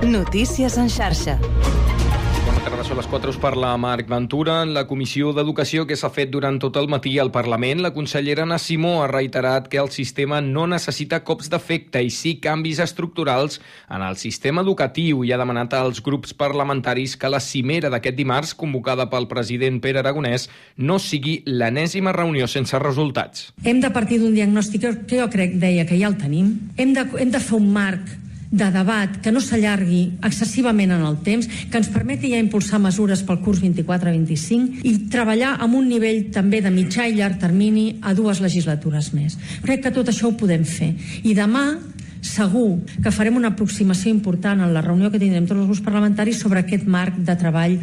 Notícies en xarxa. Bona tarda, són les 4, us parla Marc Ventura. En la Comissió d'Educació que s'ha fet durant tot el matí al Parlament, la consellera Ana Simó ha reiterat que el sistema no necessita cops d'efecte i sí canvis estructurals en el sistema educatiu i ha demanat als grups parlamentaris que la cimera d'aquest dimarts, convocada pel president Pere Aragonès, no sigui l'enèsima reunió sense resultats. Hem de partir d'un diagnòstic que jo crec, deia, que ja el tenim. Hem de, hem de fer un marc de debat que no s'allargui excessivament en el temps, que ens permeti ja impulsar mesures pel curs 24-25 i treballar amb un nivell també de mitjà i llarg termini a dues legislatures més. Crec que tot això ho podem fer. I demà segur que farem una aproximació important en la reunió que tindrem tots els grups parlamentaris sobre aquest marc de treball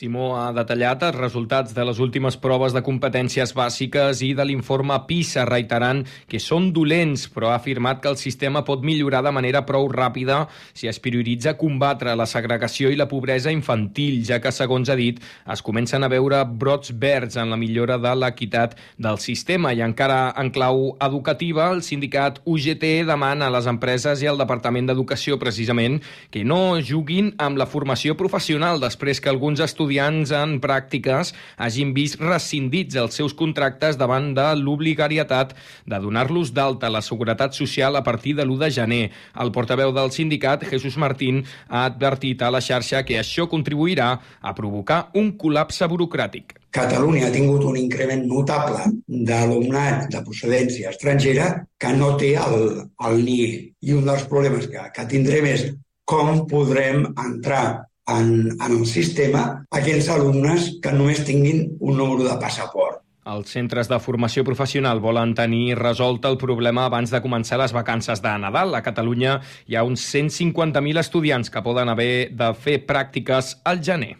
Simó ha detallat els resultats de les últimes proves de competències bàsiques i de l'informe PISA, reiterant que són dolents, però ha afirmat que el sistema pot millorar de manera prou ràpida si es prioritza combatre la segregació i la pobresa infantil, ja que, segons ha dit, es comencen a veure brots verds en la millora de l'equitat del sistema. I encara en clau educativa, el sindicat UGT demana a les empreses i al Departament d'Educació, precisament, que no juguin amb la formació professional després que alguns estudiants estudiants en pràctiques hagin vist rescindits els seus contractes davant de l'obligarietat de donar-los d'alta a la Seguretat Social a partir de l'1 de gener. El portaveu del sindicat, Jesús Martín, ha advertit a la xarxa que això contribuirà a provocar un col·lapse burocràtic. Catalunya ha tingut un increment notable d'alumnat de procedència estrangera que no té el, el NIE. I un dels problemes que, que tindrem és com podrem entrar en, en el sistema aquells alumnes que només tinguin un número de passaport. Els centres de formació professional volen tenir resolt el problema abans de començar les vacances de Nadal. A Catalunya hi ha uns 150.000 estudiants que poden haver de fer pràctiques al gener.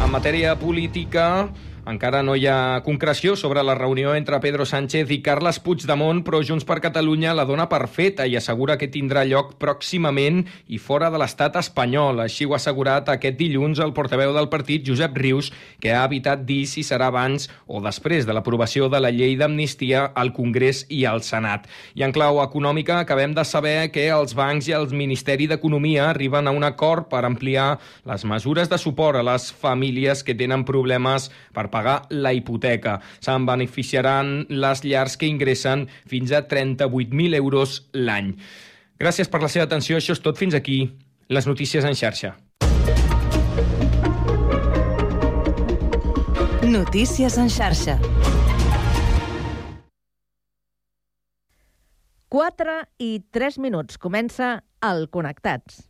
En matèria política, encara no hi ha concreció sobre la reunió entre Pedro Sánchez i Carles Puigdemont, però Junts per Catalunya la dona per feta i assegura que tindrà lloc pròximament i fora de l'estat espanyol. Així ho ha assegurat aquest dilluns el portaveu del partit, Josep Rius, que ha evitat dir si serà abans o després de l'aprovació de la llei d'amnistia al Congrés i al Senat. I en clau econòmica acabem de saber que els bancs i el Ministeri d'Economia arriben a un acord per ampliar les mesures de suport a les famílies que tenen problemes per pagar la hipoteca. Se'n beneficiaran les llars que ingressen fins a 38.000 euros l'any. Gràcies per la seva atenció. Això és tot. Fins aquí les notícies en xarxa. Notícies en xarxa. 4 i 3 minuts. Comença el Connectats.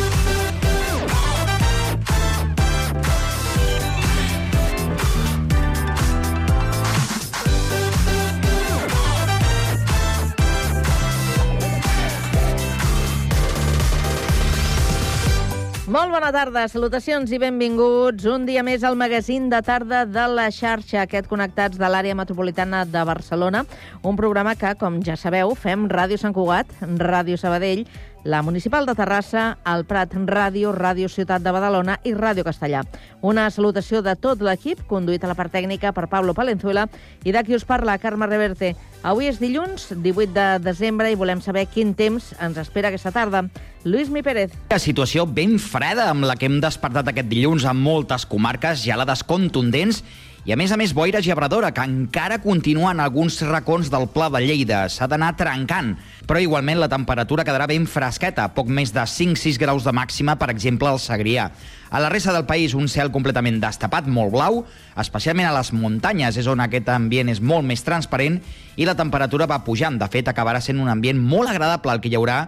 Molt bona tarda, salutacions i benvinguts un dia més al magazín de tarda de la xarxa, aquest Connectats de l'àrea metropolitana de Barcelona, un programa que, com ja sabeu, fem Ràdio Sant Cugat, Ràdio Sabadell, la Municipal de Terrassa, el Prat Ràdio, Ràdio Ciutat de Badalona i Ràdio Castellà. Una salutació de tot l'equip, conduït a la part tècnica per Pablo Palenzuela, i de qui us parla, Carme Reverte. Avui és dilluns, 18 de desembre, i volem saber quin temps ens espera aquesta tarda. Lluís Mi Pérez. La situació ben freda amb la que hem despertat aquest dilluns en moltes comarques, gelades contundents i a més a més boira gebradora, que encara continua en alguns racons del Pla de Lleida. S'ha d'anar trencant, però igualment la temperatura quedarà ben fresqueta, poc més de 5-6 graus de màxima, per exemple, al Segrià. A la resta del país, un cel completament destapat, molt blau, especialment a les muntanyes, és on aquest ambient és molt més transparent i la temperatura va pujant. De fet, acabarà sent un ambient molt agradable el que hi haurà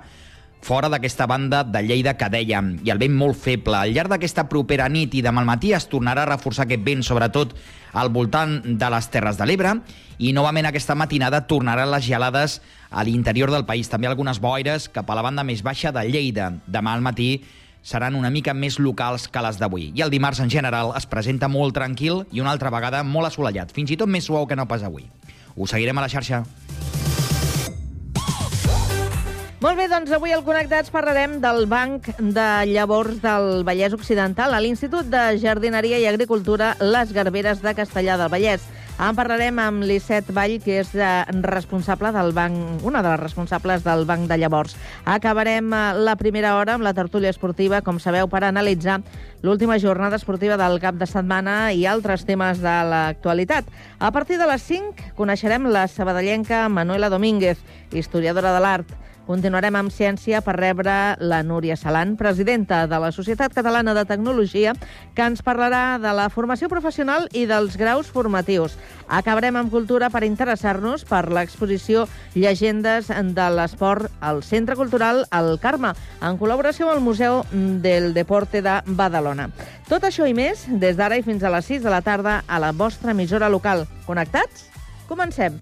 fora d'aquesta banda de Lleida que dèiem, i el vent molt feble. Al llarg d'aquesta propera nit i demà al matí es tornarà a reforçar aquest vent, sobretot al voltant de les Terres de l'Ebre, i novament aquesta matinada tornaran les gelades a l'interior del país. També algunes boires cap a la banda més baixa de Lleida. Demà al matí seran una mica més locals que les d'avui. I el dimarts, en general, es presenta molt tranquil i una altra vegada molt assolellat, fins i tot més suau que no pas avui. Ho seguirem a la xarxa. Molt bé, doncs avui al Connectats parlarem del Banc de Llavors del Vallès Occidental a l'Institut de Jardineria i Agricultura Les Garberes de Castellà del Vallès. En parlarem amb Lisset Vall, que és eh, responsable del banc, una de les responsables del Banc de Llavors. Acabarem eh, la primera hora amb la tertúlia esportiva, com sabeu, per analitzar l'última jornada esportiva del cap de setmana i altres temes de l'actualitat. A partir de les 5 coneixerem la sabadellenca Manuela Domínguez, historiadora de l'art. Continuarem amb ciència per rebre la Núria Salant, presidenta de la Societat Catalana de Tecnologia, que ens parlarà de la formació professional i dels graus formatius. Acabarem amb cultura per interessar-nos per l'exposició Llegendes de l'Esport al Centre Cultural El Carme, en col·laboració amb el Museu del Deporte de Badalona. Tot això i més, des d'ara i fins a les 6 de la tarda a la vostra emissora local. Connectats? Comencem.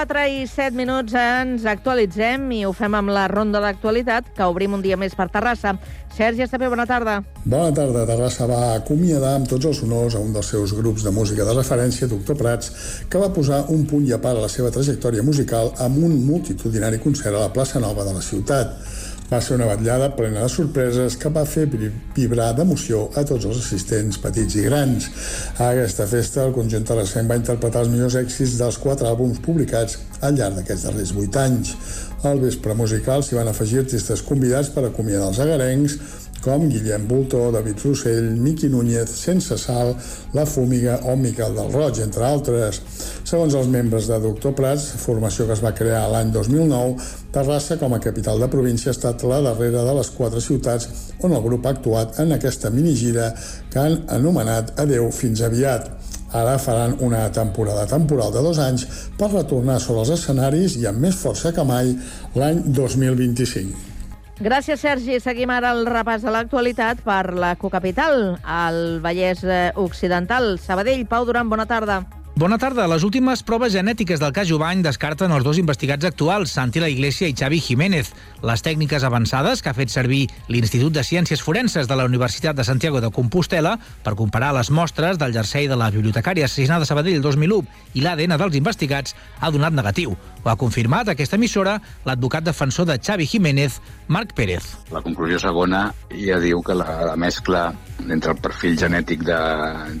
4 i 7 minuts ens actualitzem i ho fem amb la ronda d'actualitat que obrim un dia més per Terrassa. Sergi Estapé, bona tarda. Bona tarda. Terrassa va acomiadar amb tots els honors a un dels seus grups de música de referència, Doctor Prats, que va posar un punt i a part a la seva trajectòria musical amb un multitudinari concert a la plaça Nova de la ciutat. Va ser una vetllada plena de sorpreses que va fer vi- vibrar d'emoció a tots els assistents, petits i grans. A aquesta festa, el conjunt terrassenc va interpretar els millors èxits dels quatre àlbums publicats al llarg d'aquests darrers vuit anys. Al vespre musical s'hi van afegir artistes convidats per acomiadar els agarencs, com Guillem Bultó, David Rossell, Miqui Núñez, Sense Sal, La Fúmiga o Miquel del Roig, entre altres. Segons els membres de Doctor Prats, formació que es va crear l'any 2009, Terrassa, com a capital de província, ha estat la darrera de les quatre ciutats on el grup ha actuat en aquesta minigira que han anomenat Adeu fins aviat. Ara faran una temporada temporal de dos anys per retornar sobre els escenaris i amb més força que mai l'any 2025. Gràcies, Sergi. Seguim ara el repàs de l'actualitat per la cocapital, al Vallès eh, Occidental. Sabadell, Pau Duran, bona tarda. Bona tarda. Les últimes proves genètiques del cas Jubany descarten els dos investigats actuals, Santi La Iglesia i Xavi Jiménez. Les tècniques avançades que ha fet servir l'Institut de Ciències Forenses de la Universitat de Santiago de Compostela per comparar les mostres del jersei de la bibliotecària assassinada a Sabadell 2001 i l'ADN dels investigats ha donat negatiu. Ho ha confirmat aquesta emissora l'advocat defensor de Xavi Jiménez, Marc Pérez. La conclusió segona ja diu que la, la mescla entre el perfil genètic de,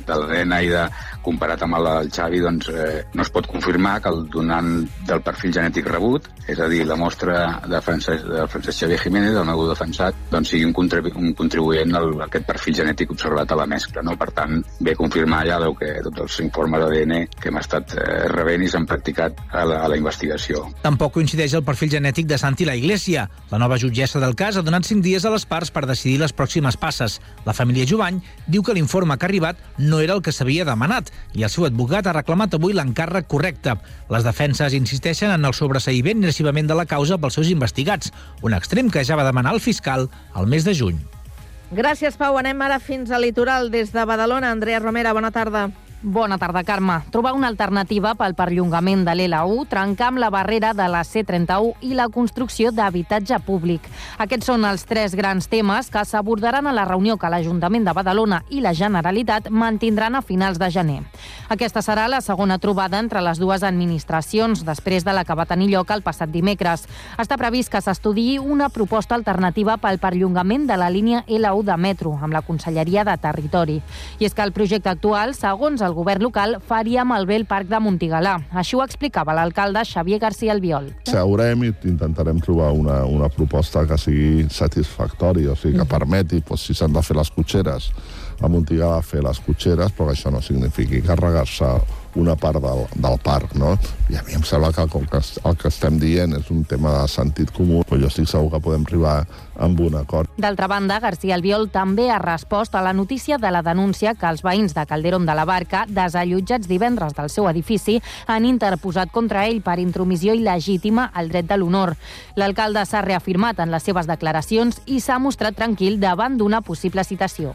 de l'ADN i de, comparat amb el del Xavi doncs, eh, no es pot confirmar que el donant del perfil genètic rebut, és a dir, la mostra de Francesc, de Francesc Xavier Jiménez, el meu defensat, doncs sigui un, contribu un contribuent al, a aquest perfil genètic observat a la mescla. No? Per tant, ve a confirmar ja que tots els informes d'ADN que hem estat eh, rebent i s'han practicat a la, a la investigació. Tampoc coincideix el perfil genètic de Santi La Iglesia. La nova jutgessa del cas ha donat cinc dies a les parts per decidir les pròximes passes. La família Jovany diu que l'informe que ha arribat no era el que s'havia demanat i el seu advocat ha reclamat avui l'encàrrec correcte. Les defenses insisteixen en el sobreseïment i recibament de la causa pels seus investigats, un extrem que ja va demanar el fiscal al mes de juny. Gràcies, Pau. Anem ara fins al litoral. Des de Badalona, Andrea Romera, bona tarda. Bona tarda, Carme. Trobar una alternativa pel perllongament de l'L1, trencar amb la barrera de la C31 i la construcció d'habitatge públic. Aquests són els tres grans temes que s'abordaran a la reunió que l'Ajuntament de Badalona i la Generalitat mantindran a finals de gener. Aquesta serà la segona trobada entre les dues administracions, després de la que va tenir lloc el passat dimecres. Està previst que s'estudiï una proposta alternativa pel perllongament de la línia L1 de metro, amb la Conselleria de Territori. I és que el projecte actual, segons el govern local, faria malbé el Parc de Montigalà. Així ho explicava l'alcalde Xavier García Albiol. Seurem i intentarem trobar una, una proposta que sigui satisfactòria, o sigui, que permeti, doncs, si s'han de fer les cotxeres, a Montigalà fer les cotxeres, però que això no signifiqui carregar-se una part del, del parc, no? I a mi em sembla que com que el que estem dient és un tema de sentit comú, però jo estic segur que podem arribar amb un acord. D'altra banda, García Albiol també ha respost a la notícia de la denúncia que els veïns de Calderón de la Barca, desallotjats divendres del seu edifici, han interposat contra ell per intromissió il·legítima al dret de l'honor. L'alcalde s'ha reafirmat en les seves declaracions i s'ha mostrat tranquil davant d'una possible citació.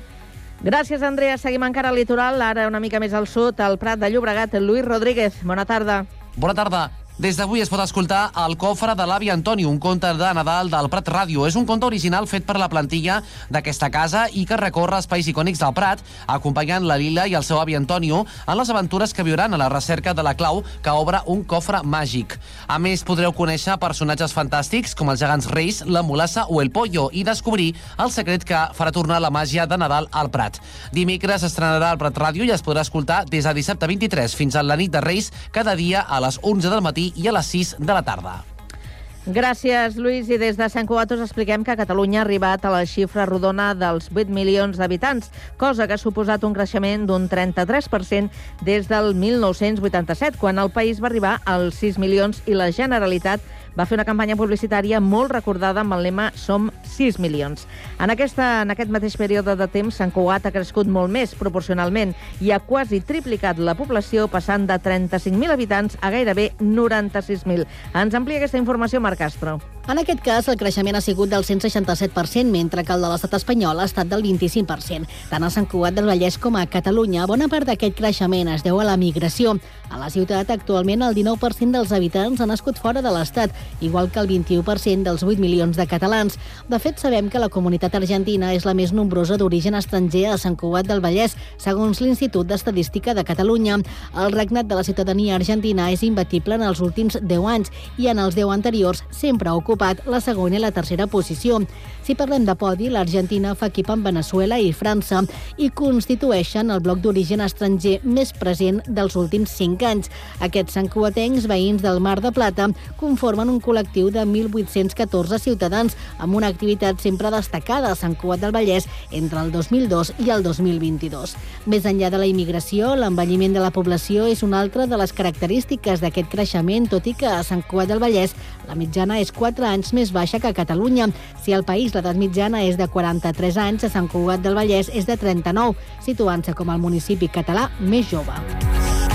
Gràcies, Andrea. Seguim encara al litoral, ara una mica més al sud, al Prat de Llobregat. Lluís Rodríguez, bona tarda. Bona tarda. Des d'avui es pot escoltar El cofre de l'avi Antoni, un conte de Nadal del Prat Ràdio. És un conte original fet per la plantilla d'aquesta casa i que recorre espais icònics del Prat, acompanyant la Lila i el seu avi Antonio en les aventures que viuran a la recerca de la clau que obre un cofre màgic. A més, podreu conèixer personatges fantàstics com els gegants reis, la mulassa o el pollo i descobrir el secret que farà tornar la màgia de Nadal al Prat. Dimecres estrenarà el Prat Ràdio i es podrà escoltar des de dissabte 23 fins a la nit de Reis cada dia a les 11 del matí i a les 6 de la tarda. Gràcies, Lluís. I des de Sant Cugat us expliquem que Catalunya ha arribat a la xifra rodona dels 8 milions d'habitants, cosa que ha suposat un creixement d'un 33% des del 1987, quan el país va arribar als 6 milions i la Generalitat va fer una campanya publicitària molt recordada amb el lema Som 6 milions. En, aquesta, en aquest mateix període de temps, Sant Cugat ha crescut molt més proporcionalment i ha quasi triplicat la població, passant de 35.000 habitants a gairebé 96.000. Ens amplia aquesta informació Marc Castro. En aquest cas, el creixement ha sigut del 167%, mentre que el de l'estat espanyol ha estat del 25%. Tant a Sant Cugat del Vallès com a Catalunya, bona part d'aquest creixement es deu a la migració. A la ciutat, actualment, el 19% dels habitants han nascut fora de l'Estat, igual que el 21% dels 8 milions de catalans. De fet, sabem que la comunitat argentina és la més nombrosa d'origen estranger a Sant Cugat del Vallès, segons l'Institut d'Estadística de Catalunya. El regnat de la ciutadania argentina és imbatible en els últims 10 anys i en els 10 anteriors sempre ha ocupat la segona i la tercera posició. Si parlem de podi, l'Argentina fa equip amb Venezuela i França i constitueixen el bloc d'origen estranger més present dels últims 5 anys. Aquests santcuatencs, veïns del Mar de Plata, conformen un col·lectiu de 1.814 ciutadans amb una activitat sempre destacada a Sant Cugat del Vallès entre el 2002 i el 2022. Més enllà de la immigració, l'envelliment de la població és una altra de les característiques d'aquest creixement, tot i que a Sant Cugat del Vallès la mitjana és 4 anys més baixa que a Catalunya. Si al país l'edat mitjana és de 43 anys, a Sant Cugat del Vallès és de 39, situant-se com el municipi català més jove.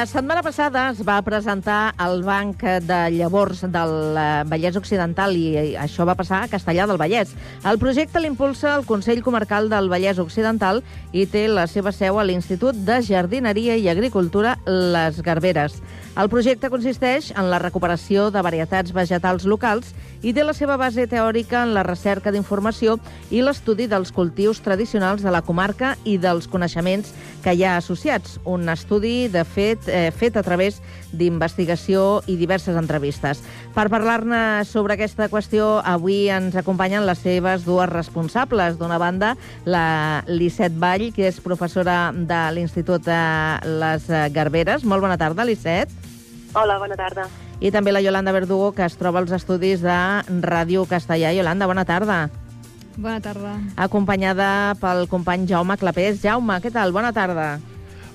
La setmana passada es va presentar el Banc de Llavors del eh, Vallès Occidental i eh, això va passar a Castellà del Vallès. El projecte l'impulsa el Consell Comarcal del Vallès Occidental i té la seva seu a l'Institut de Jardineria i Agricultura Les Garberes. El projecte consisteix en la recuperació de varietats vegetals locals i té la seva base teòrica en la recerca d'informació i l'estudi dels cultius tradicionals de la comarca i dels coneixements que hi ha associats. Un estudi, de fet, eh, fet a través d'investigació i diverses entrevistes. Per parlar-ne sobre aquesta qüestió, avui ens acompanyen les seves dues responsables. D'una banda, la Lisset Vall, que és professora de l'Institut de les Garberes. Molt bona tarda, Lisset. Hola, bona tarda. I també la Yolanda Verdugo, que es troba als estudis de Ràdio Castellà. Yolanda, bona tarda. Bona tarda. Acompanyada pel company Jaume Clapés. Jaume, què tal? Bona tarda.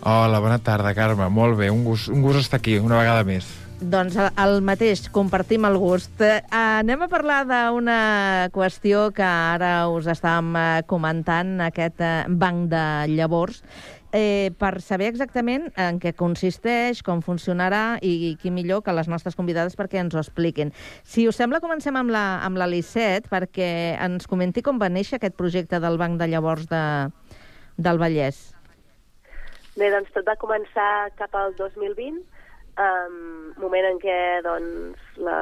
Hola, bona tarda, Carme. Molt bé, un gust, un gust estar aquí, una vegada més. Doncs el- mateix, compartim el gust. Eh, anem a parlar d'una qüestió que ara us estàvem eh, comentant, aquest eh, banc de llavors, eh, per saber exactament en què consisteix, com funcionarà i, i qui millor que les nostres convidades perquè ens ho expliquin. Si us sembla, comencem amb la, amb la Lisset perquè ens comenti com va néixer aquest projecte del banc de llavors de, del Vallès. Bé, doncs tot va començar cap al 2020, um, moment en què doncs, la,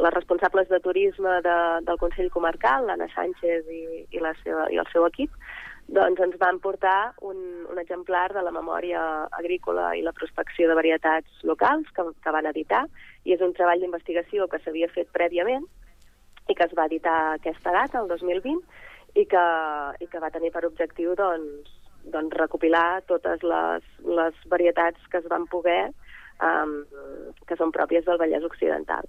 les responsables de turisme de, del Consell Comarcal, l'Anna Sánchez i, i, la seva, i el seu equip, doncs ens van portar un, un exemplar de la memòria agrícola i la prospecció de varietats locals que, que van editar, i és un treball d'investigació que s'havia fet prèviament i que es va editar aquesta data, el 2020, i que, i que va tenir per objectiu doncs, doncs recopilar totes les, les varietats que es van poder, um, que són pròpies del Vallès Occidental.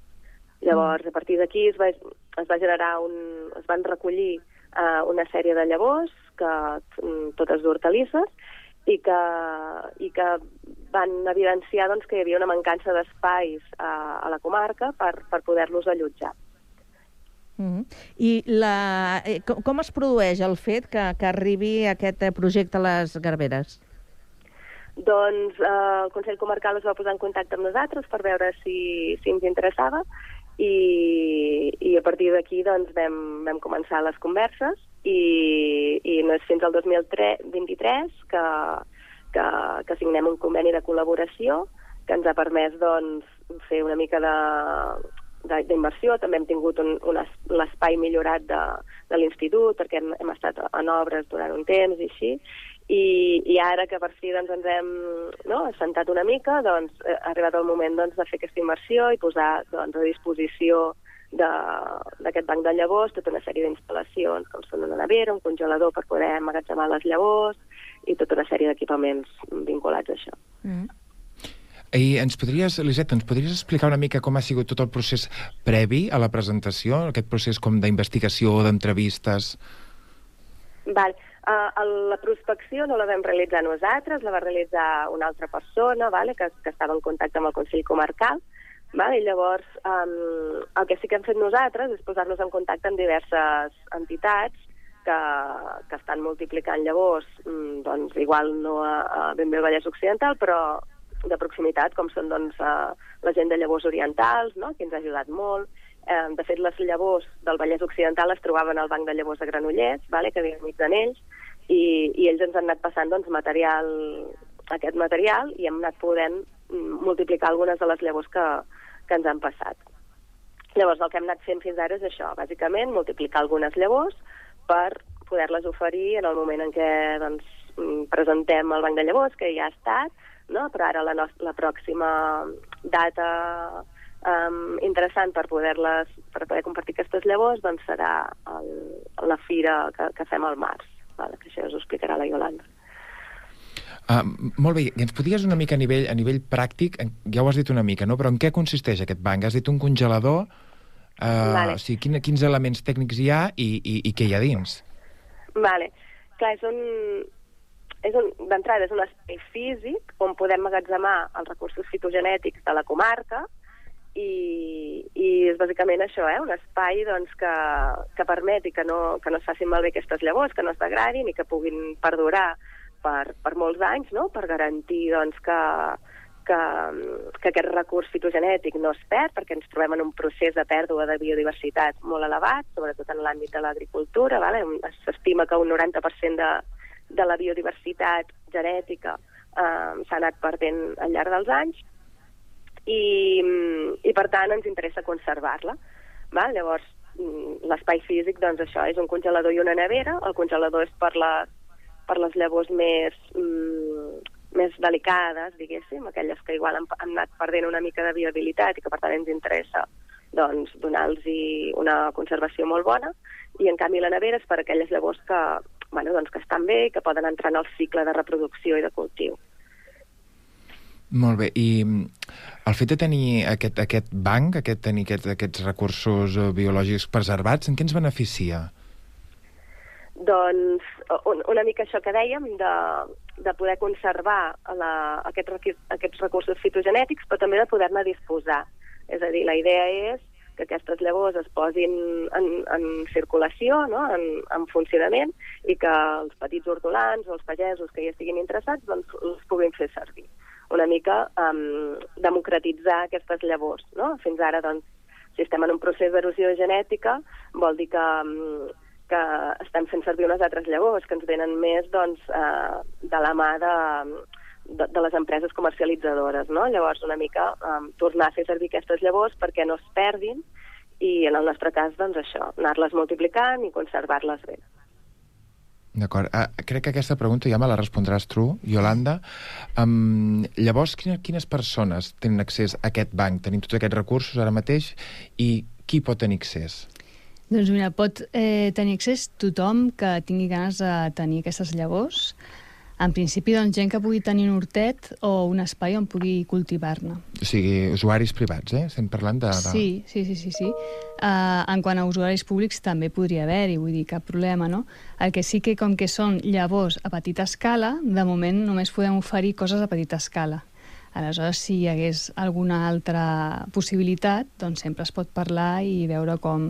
Llavors, a partir d'aquí es, va, es va generar un... es van recollir uh, una sèrie de llavors, que, mm, totes d'hortalisses, i que, i que van evidenciar doncs, que hi havia una mancança d'espais uh, a la comarca per, per poder-los allotjar. -hmm. I la, eh, com, es produeix el fet que, que arribi aquest eh, projecte a les Garberes? Doncs eh, el Consell Comarcal es va posar en contacte amb nosaltres per veure si, si ens interessava i, i a partir d'aquí doncs, vam, vam començar les converses i, i no és fins al 2023 que, que, que signem un conveni de col·laboració que ens ha permès doncs, fer una mica de- d'inversió. També hem tingut un, un es- l'espai millorat de, de l'institut perquè hem, hem estat en obres durant un temps i així. I, i ara que per fi doncs, ens hem no, assentat una mica, doncs, eh, ha arribat el moment doncs, de fer aquesta inversió i posar doncs, a disposició d'aquest banc de llavors tota una sèrie d'instal·lacions, com són una nevera, un congelador per poder emmagatzemar les llavors i tota una sèrie d'equipaments vinculats a això. Mm. I ens podries, Eliseta, ens podries explicar una mica com ha sigut tot el procés previ a la presentació, aquest procés com d'investigació, d'entrevistes... Val. Uh, el, la prospecció no la vam realitzar nosaltres, la va realitzar una altra persona vale, que, que estava en contacte amb el Consell Comarcal. Vale? I llavors, um, el que sí que hem fet nosaltres és posar-nos en contacte amb diverses entitats que, que estan multiplicant llavors, mm, doncs igual no a, a ben bé al Vallès Occidental, però de proximitat, com són doncs, uh, la gent de llavors orientals, no? que ens ha ajudat molt. Eh, de fet, les llavors del Vallès Occidental es trobaven al banc de llavors de Granollers, vale? que havia amics en ells, i, i ells ens han anat passant doncs, material, aquest material i hem anat podent mm, multiplicar algunes de les llavors que, que ens han passat. Llavors, el que hem anat fent fins ara és això, bàsicament, multiplicar algunes llavors per poder-les oferir en el moment en què doncs, mm, presentem el banc de llavors, que ja ha estat, no? però ara la, nos- la pròxima data um, interessant per poder-les per poder compartir aquestes llavors doncs serà el, la fira que, que fem al març, vale? que això us ho explicarà la Iolanda. Uh, molt bé, i ens podries una mica a nivell, a nivell pràctic, ja ho has dit una mica, no? però en què consisteix aquest banc? Has dit un congelador, uh, Vale. o sigui, quin, quins elements tècnics hi ha i, i, i què hi ha dins? Vale. Clar, és un, és un, d'entrada és un espai físic on podem magatzemar els recursos fitogenètics de la comarca i, i és bàsicament això, eh? un espai doncs, que, que permeti que no, que no es facin malbé aquestes llavors, que no es degradin i que puguin perdurar per, per molts anys, no? per garantir doncs, que, que, que aquest recurs fitogenètic no es perd perquè ens trobem en un procés de pèrdua de biodiversitat molt elevat, sobretot en l'àmbit de l'agricultura. Vale? S'estima que un 90% de, de la biodiversitat genètica eh, s'ha anat perdent al llarg dels anys i, i per tant ens interessa conservar-la. Llavors, mm, l'espai físic, doncs això, és un congelador i una nevera. El congelador és per les, per les llavors més, mm, més delicades, diguéssim, aquelles que igual han, han anat perdent una mica de viabilitat i que per tant ens interessa doncs, donar-los una conservació molt bona, i en canvi la nevera és per aquelles llavors que, bueno, doncs, que estan bé i que poden entrar en el cicle de reproducció i de cultiu. Molt bé, i mm, el fet de tenir aquest, aquest banc, aquest, tenir aquest, aquests recursos eh, biològics preservats, en què ens beneficia? Doncs un, una mica això que dèiem de, de poder conservar la, aquests, requi- aquests recursos fitogenètics, però també de poder-ne disposar. És a dir, la idea és que aquestes llavors es posin en, en circulació, no? en, en funcionament, i que els petits hortolans o els pagesos que hi estiguin interessats doncs, els puguin fer servir. Una mica um, democratitzar aquestes llavors. No? Fins ara, doncs, si estem en un procés d'erosió genètica, vol dir que, um, que estem fent servir unes altres llavors que ens venen més doncs, eh, de la mà de, de, de les empreses comercialitzadores. No? Llavors, una mica eh, tornar a fer servir aquestes llavors perquè no es perdin i, en el nostre cas, doncs això, anar-les multiplicant i conservar-les bé. D'acord. Uh, crec que aquesta pregunta ja me la respondràs tu, Yolanda. Um, llavors, quines, quines persones tenen accés a aquest banc? Tenim tots aquests recursos ara mateix i qui pot tenir accés? Doncs mira, pot eh, tenir accés tothom que tingui ganes de tenir aquestes llavors. En principi, doncs, gent que pugui tenir un hortet o un espai on pugui cultivar-ne. O sigui, usuaris privats, eh? Estem parlant de... de... Sí, sí, sí, sí. sí. Uh, en quant a usuaris públics també podria haver-hi, vull dir, cap problema, no? El que sí que, com que són llavors a petita escala, de moment només podem oferir coses a petita escala. Aleshores, si hi hagués alguna altra possibilitat, doncs sempre es pot parlar i veure com,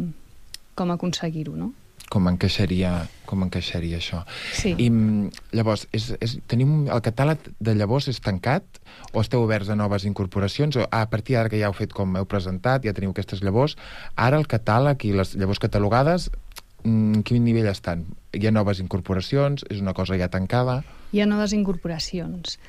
com aconseguir-ho, no? Com encaixaria, com encaixaria això. Sí. I mm, llavors, és, és, tenim el catàleg de llavors és tancat o esteu oberts a noves incorporacions? O a partir d'ara que ja heu fet com heu presentat, ja teniu aquestes llavors, ara el catàleg i les llavors catalogades, mm, en quin nivell estan? Hi ha noves incorporacions? És una cosa ja tancada? Hi ha noves incorporacions.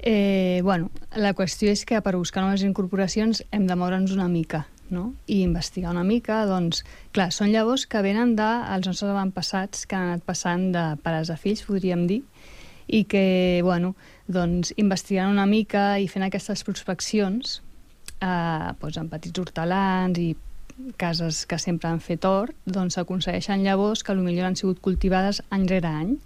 Eh, bueno, la qüestió és que per buscar noves incorporacions hem de moure'ns una mica no? i investigar una mica, doncs, clar, són llavors que venen dels nostres avantpassats que han anat passant de pares a fills, podríem dir, i que, bueno, doncs, investigant una mica i fent aquestes prospeccions eh, doncs, en petits hortelans i cases que sempre han fet hort, doncs s'aconsegueixen llavors que potser han sigut cultivades any rere any.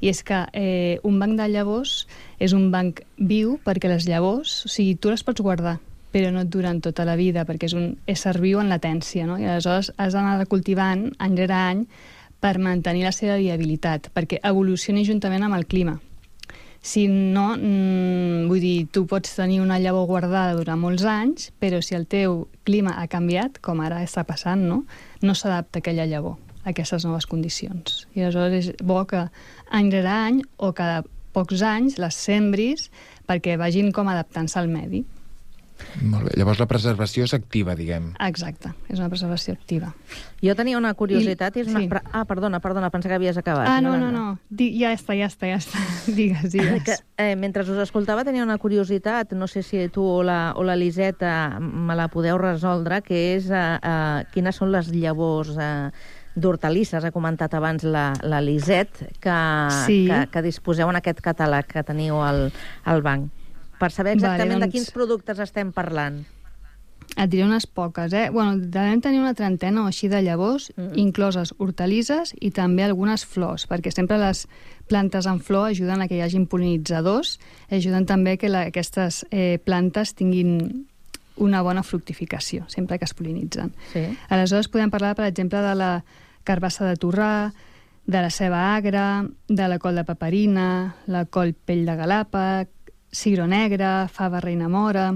I és que eh, un banc de llavors és un banc viu perquè les llavors, o sigui, tu les pots guardar, però no et duren tota la vida, perquè és un ésser viu en latència, no? I aleshores has d'anar cultivant any rere any per mantenir la seva viabilitat, perquè evolucioni juntament amb el clima. Si no, mm, vull dir, tu pots tenir una llavor guardada durant molts anys, però si el teu clima ha canviat, com ara està passant, no, no s'adapta aquella llavor a aquestes noves condicions. I aleshores és bo que any rere any o cada pocs anys les sembris perquè vagin com adaptant-se al medi. Molt bé. Llavors la preservació és activa, diguem. Exacte, és una preservació activa. Jo tenia una curiositat i és una... sí. Ah, perdona, perdona, pensava que havies acabat. Ah, no, no, Yolanda. no, Di, ja està, ja està, ja està. digues, digues. Que, eh, mentre us escoltava tenia una curiositat, no sé si tu o la, o la Liseta me la podeu resoldre, que és eh, eh, quines són les llavors eh, d'hortalisses, ha comentat abans la, la Liset, que, Sí. que, que disposeu en aquest catàleg que teniu al, al banc. Per saber exactament Vale, de doncs- quins productes estem parlant. Et diré unes poques, eh? Bueno, devem tenir una trentena o així de llavors, mm. incloses hortalisses i també algunes flors, perquè sempre les plantes en flor ajuden a que hi hagin polinitzadors, ajuden també que la, aquestes eh, plantes tinguin una bona fructificació, sempre que es polinitzen. Sí. Aleshores podem parlar, per exemple, de la carbassa de torrà, de la ceba agra, de la col de paperina, la col pell de galàpag, cigro negre, fava reina mora,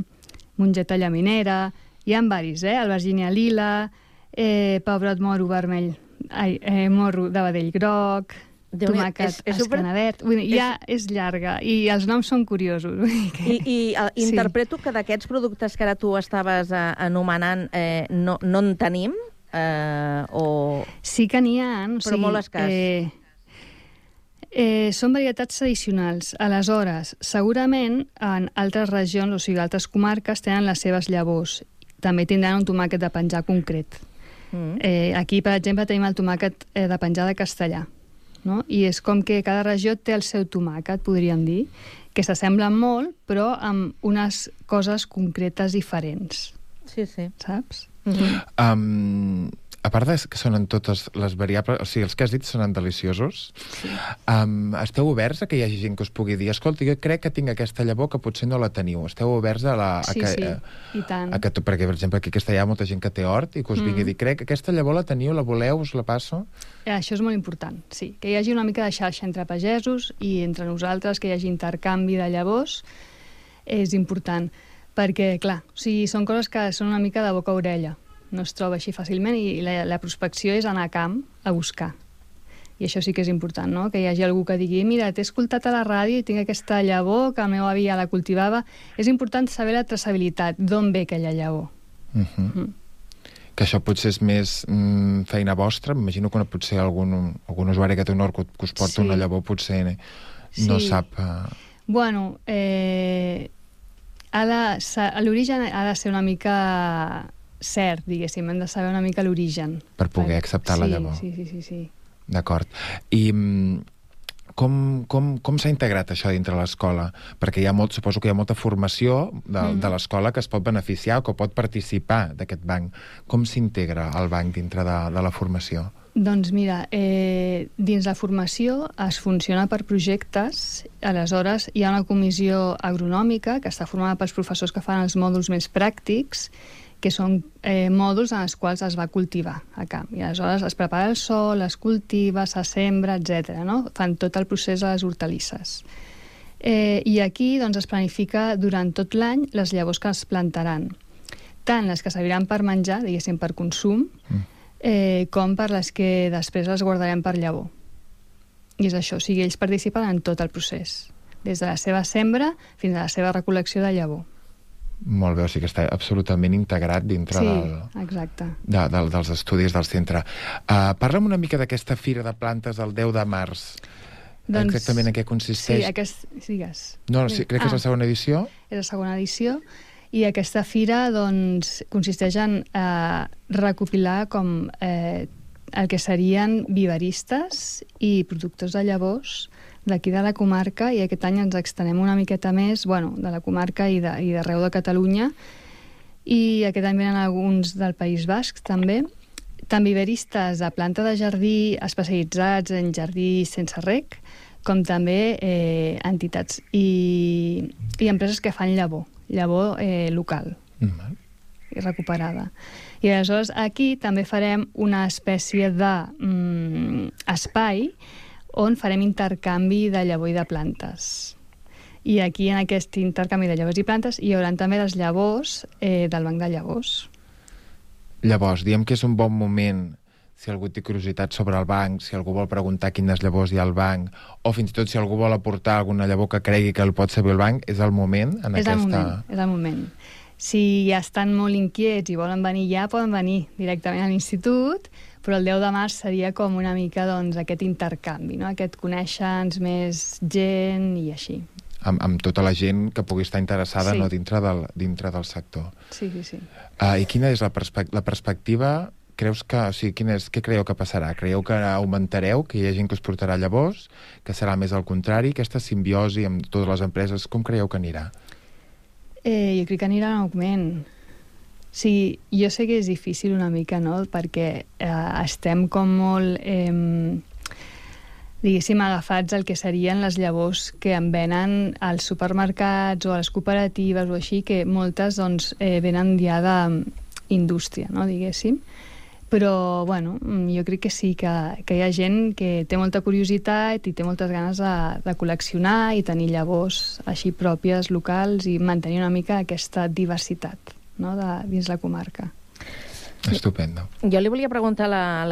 mongeta llaminera, hi ha varis, eh? Albergínia lila, eh, pebrot moro vermell, ai, eh, morro de vedell groc, Déu-n'hi-do, tomàquet és- és super- escanadet... Vull dir, ja és llarga i els noms són curiosos. que- I, i uh, Sí. interpreto que d'aquests productes que ara tu estaves uh, anomenant eh, no, no en tenim? Eh, o... Sí que n'hi ha, Però sigui, molt escàs. Eh, eh, són varietats tradicionals. Aleshores, segurament en altres regions, o sigui, altres comarques, tenen les seves llavors. També tindran un tomàquet de penjar concret. Mm. Eh, aquí, per exemple, tenim el tomàquet eh, de penjar de castellà. No? I és com que cada regió té el seu tomàquet, podríem dir, que s'assemblen molt, però amb unes coses concretes diferents. Sí, sí. Saps? Um, a part de que sonen totes les variables, o sigui, els que has dit sonen deliciosos, sí. um, esteu oberts a que hi hagi gent que us pugui dir escolta, jo crec que tinc aquesta llavor que potser no la teniu. Esteu oberts a, la, a Sí, que... sí, eh, i tant. a que perquè, per exemple, aquí a Castellà hi ha molta gent que té hort i que us Mm. vingui a dir, crec que aquesta llavor la teniu, la voleu, us la passo? Eh, Això és molt important, sí. Que hi hagi una mica de xarxa entre pagesos i entre nosaltres, que hi hagi intercanvi de llavors, és important. Perquè, clar, o sigui, són coses que són una mica de boca a orella. No es troba així fàcilment i la, la prospecció és anar a camp a buscar. I això sí que és important, no? Que hi hagi algú que digui mira, t'he escoltat a la ràdio i tinc aquesta llavor que el meu avi ja la cultivava. És important saber la traçabilitat, d'on ve aquella llavor. Uh -huh. Mm. Que això potser és més mm, feina vostra. M'imagino que potser algun, algun usuari que té un hort que, que us porta Sí. una llavor potser no Sí. sap... Uh, Bueno, eh, ha l'origen ha de ser una mica cert, diguéssim, hem de saber una mica l'origen. per poder acceptar sí, la llavor. Sí, sí, sí, sí. D'acord. I mm, com, com, com s'ha integrat això dintre l'escola? Perquè hi ha molt, suposo que hi ha molta formació de, Mhm. de l'escola que es pot beneficiar o que pot participar d'aquest banc. Com s'integra el banc dintre de, de la formació? Doncs mira, eh, dins la formació es funciona per projectes, aleshores hi ha una comissió agronòmica que està formada pels professors que fan els mòduls més pràctics, que són eh, mòduls en els quals es va cultivar a camp. I aleshores es prepara el sol, es cultiva, se sembra, etc. No? Fan tot el procés de les hortalisses. Eh, I aquí doncs, es planifica durant tot l'any les llavors que es plantaran. Tant les que serviran per menjar, diguéssim, per consum, eh, com per les que després les guardarem per llavor. I és això, o sigui, ells participen en tot el procés, des de la seva sembra fins a la seva recol·lecció de llavor. Molt bé, o sigui que està absolutament integrat dintre sí, del, exacte. de, de, dels estudis del centre. Uh, parla'm una mica d'aquesta fira de plantes del 10 de març. Doncs, Exactament en què consisteix? Sí, aquest... Sigues. No, sí, crec que és la segona edició. És la segona edició i aquesta fira doncs, consisteix en eh, recopilar com eh, el que serien viveristes i productors de llavors d'aquí de la comarca i aquest any ens extenem una miqueta més bueno, de la comarca i de- i d'arreu de, de Catalunya i aquest any venen alguns del País Basc també tant viveristes de planta de jardí especialitzats en jardí sense rec com també eh, entitats i, i empreses que fan llavor, llavor eh, local Mm. i recuperada. I aleshores aquí també farem una espècie de mm, espai on farem intercanvi de llavor i de plantes. I aquí, en aquest intercanvi de llavors i plantes, hi haurà també les llavors eh, del banc de llavors. Llavors, diem que és un bon moment si algú té curiositat sobre el banc, si algú vol preguntar quines llavors hi ha al banc, o fins i tot si algú vol aportar alguna llavor que cregui que el pot saber el banc, és el moment en és el aquesta... moment, és el moment. Si ja estan molt inquiets i volen venir ja, poden venir directament a l'institut, però el 10 de març seria com una mica doncs, aquest intercanvi, no? aquest conèixer-nos més gent i així. Amb, amb tota la gent que pugui estar interessada Sí. no, dintre, del, dintre del sector. Sí, sí, sí. Uh, I quina és la, perspec la perspectiva? Creus que, o sigui, quin és, què creieu que passarà? Creieu que augmentareu, que hi ha gent que us portarà llavors, que serà més al contrari, aquesta simbiosi amb totes les empreses, com creieu que anirà? Eh, jo crec que anirà en augment. Sí, jo sé que és difícil una mica, no?, perquè eh, estem com molt, eh, diguéssim, agafats al que serien les llavors que en venen als supermercats o a les cooperatives o així, que moltes, doncs, eh, venen ja d'indústria, no?, diguéssim. Però, bueno, jo crec que sí, que, que hi ha gent que té molta curiositat i té moltes ganes de, de col·leccionar i tenir llavors així pròpies, locals, i mantenir una mica aquesta diversitat no? de, dins la comarca. Estupendo. Jo li volia preguntar a la-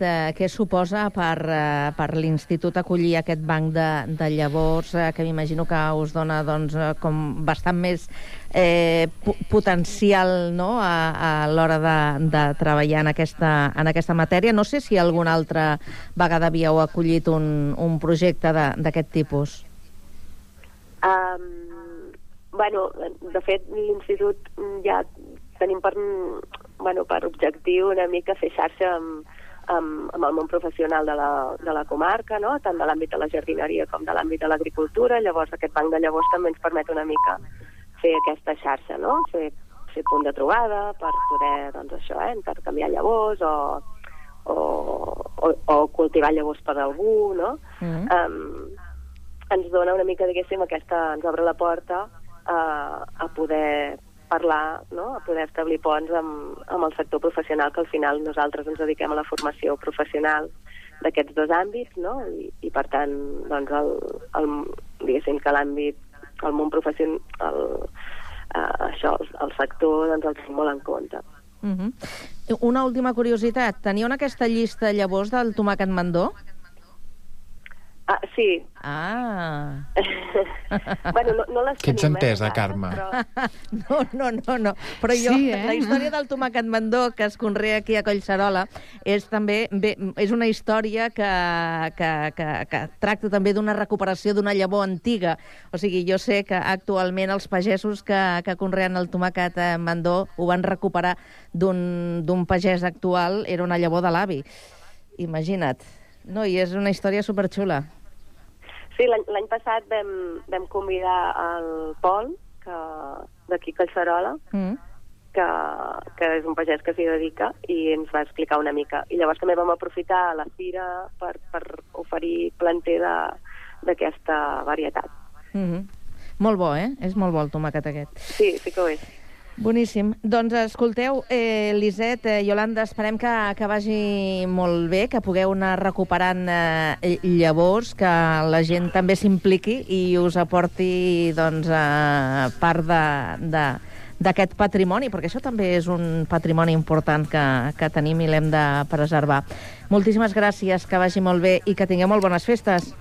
eh, què suposa per, eh, per l'Institut acollir aquest banc de, de llavors, eh, que m'imagino que us dona doncs, eh, com bastant més eh, po- potencial no? a, a l'hora de, de treballar en aquesta, en aquesta matèria. No sé si alguna altra vegada havíeu acollit un, un projecte de- d'aquest tipus. Um, bueno, de fet, l'institut ja tenim per, bueno, per objectiu una mica fer xarxa amb, amb, amb el món professional de la, de la comarca, no? tant de l'àmbit de la jardineria com de l'àmbit de l'agricultura. Llavors, aquest banc de llavors també ens permet una mica fer aquesta xarxa, no? fer, fer punt de trobada per poder, doncs això, eh, intercanviar llavors o, o, o, o cultivar llavors per algú, no? Mm. um, ens dona una mica, diguéssim, aquesta, ens obre la porta a, a poder parlar, no? a poder establir ponts amb, amb el sector professional, que al final nosaltres ens dediquem a la formació professional d'aquests dos àmbits, no? I, i per tant, doncs, el, el, diguéssim que l'àmbit, el món professional, el, uh, això, el sector, doncs el tenim molt en compte. Uh -huh. Una última curiositat. Teniu en aquesta llista llavors del tomàquet mandó? Ah, sí. Ah. bueno, no, no les Que ets tenim, eh, entesa, Carme. No, no, no, no. Però jo, Sí, eh? la història del tomàquet mandó que es conrea aquí a Collserola és també bé, és una història que, que, que, que tracta també d'una recuperació d'una llavor antiga. O sigui, jo sé que actualment els pagesos que, que conreen el tomàquet eh, mandó ho van recuperar d'un d'un pagès actual, era una llavor de l'avi. Imagina't. No, i és una història superxula. Sí, l'any passat vam, vam convidar el Pol, que d'aquí a Collserola, Mm. que, que és un pagès que s'hi dedica, i ens va explicar una mica. I llavors també vam aprofitar la fira per, per oferir planter d'aquesta varietat. Mm -hmm. Molt bo, eh? És molt bo el tomàquet aquest. Sí, sí que ho és. Boníssim. Doncs escolteu, eh, Liset, eh, Yolanda, esperem que, que vagi molt bé, que pugueu anar recuperant eh, llavors, que la gent també s'impliqui i us aporti doncs, eh, part de, de, d'aquest patrimoni, perquè això també és un patrimoni important que, que tenim i l'hem de preservar. Moltíssimes gràcies, que vagi molt bé i que tingueu molt bones festes.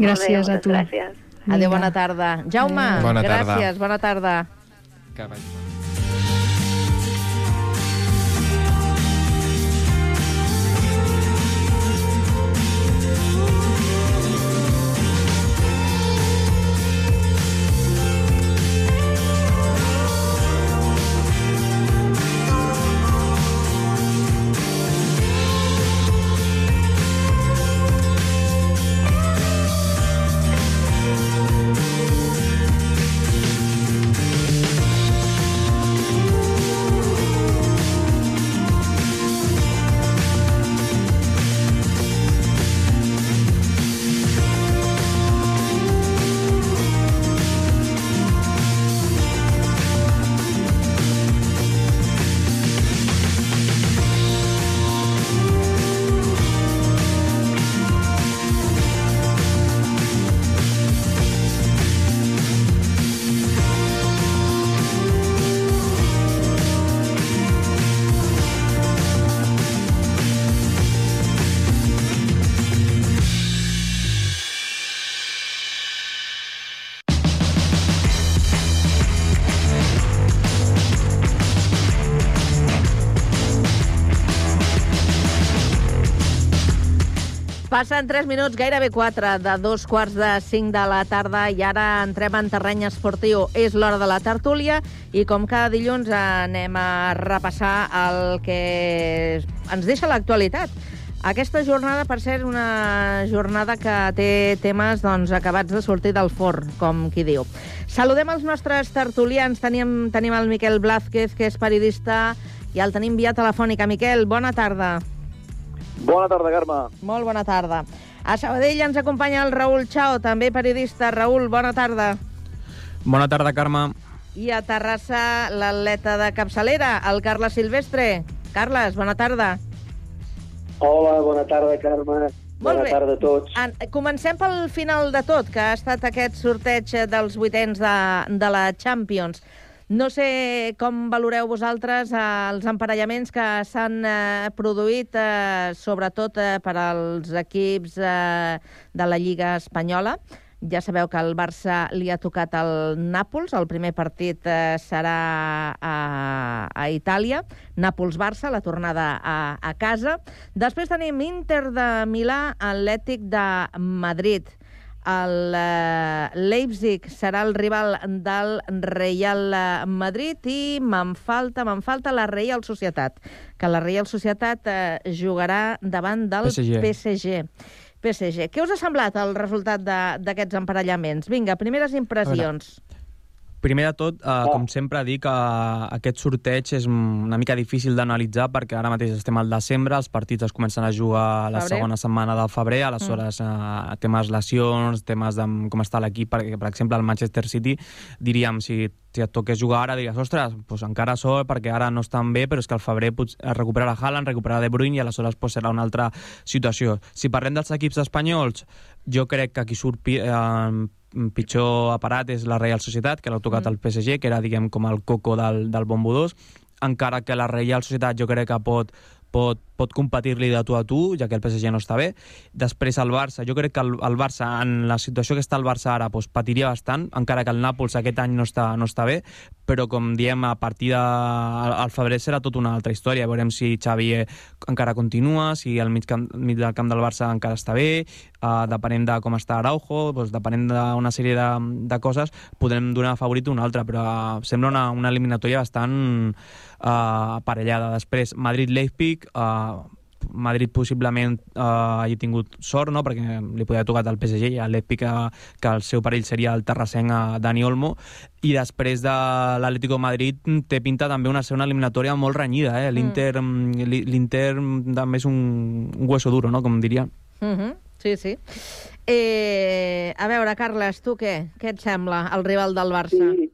Gràcies a tu. Gràcies. Adéu, bona tarda. Jaume. Bona tarda. gràcies, bona tarda. Que vagi. Passen 3 minuts, gairebé 4, de dos quarts de 5 de la tarda i ara entrem en terreny esportiu. És l'hora de la tertúlia i com cada dilluns anem a repassar el que ens deixa l'actualitat. Aquesta jornada, per ser una jornada que té temes doncs, acabats de sortir del forn, com qui diu. Saludem els nostres tertulians. Tenim, tenim el Miquel Blázquez, que és periodista, i el tenim via telefònica. Miquel, bona tarda. Bona tarda, Carme. Molt bona tarda. A Sabadell ens acompanya el Raül Chao, també periodista. Raül, bona tarda. Bona tarda, Carme. I a Terrassa, l'atleta de capçalera, el Carles Silvestre. Carles, bona tarda. Hola, bona tarda, Carme. Bona bé. tarda a tots. En, comencem pel final de tot, que ha estat aquest sorteig dels vuitens de, de la Champions. No sé com valoreu vosaltres eh, els emparellaments que s'han eh, produït, eh, sobretot per als equips de la Lliga Espanyola. Ja sabeu que el Barça li ha tocat el Nàpols. El primer partit serà a, a Itàlia. Nàpols-Barça, la tornada a, a casa. Després tenim Inter de Milà, Atlètic de Madrid. El eh, Leipzig serà el rival del Real eh, Madrid i me'n falta, me'n falta la Real Societat, que la Real Societat eh, jugarà davant del PSG. PSG. PSG. Què us ha semblat el resultat d'aquests emparellaments? Vinga, primeres impressions. Primer de tot, eh, com sempre dic, eh, aquest sorteig és una mica difícil d'analitzar perquè ara mateix estem al desembre, els partits es comencen a jugar la Febrer. segona setmana de febrer, aleshores eh, temes lesions, temes de com està l'equip, perquè per exemple el Manchester City diríem, si, si et toqués jugar ara diries, ostres, doncs encara sort perquè ara no estan bé, però és que al febrer es recuperarà Haaland, recuperarà De Bruyne i aleshores doncs, serà una altra situació. Si parlem dels equips espanyols, jo crec que qui surt pi- eh, pitjor aparat és la Real Societat, que l'ha tocat mm. el PSG, que era, diguem, com el coco del, del Bombo 2, encara que la Real Societat jo crec que pot, pot, pot competir-li de tu a tu, ja que el PSG no està bé. Després el Barça, jo crec que el, el Barça, en la situació que està el Barça ara, doncs, patiria bastant, encara que el Nàpols aquest any no està, no està bé, però com diem, a partir de al, febrer serà tota una altra història. Veurem si Xavi eh, encara continua, si el mig, camp, mig del camp del Barça encara està bé, uh, depenent de com està Araujo, doncs, depenent d'una sèrie de, de coses, podrem donar favorit a un altre, però uh, sembla una, una eliminatòria bastant uh, aparellada. Després, Madrid-Leipzig, uh, Madrid possiblement eh, hagi tingut sort, no? perquè li podia haver tocat al PSG i a l'Leipzig que, que el seu perill seria el terrassenc a Dani Olmo i després de l'Atlético de Madrid té pinta també una ser una eliminatòria molt renyida, eh? l'Inter mm. l'Inter també és un, un hueso duro, no? com diria. Uh -huh. Sí, sí. Eh, a veure, Carles, tu què? Què et sembla, el rival del Barça? Sí,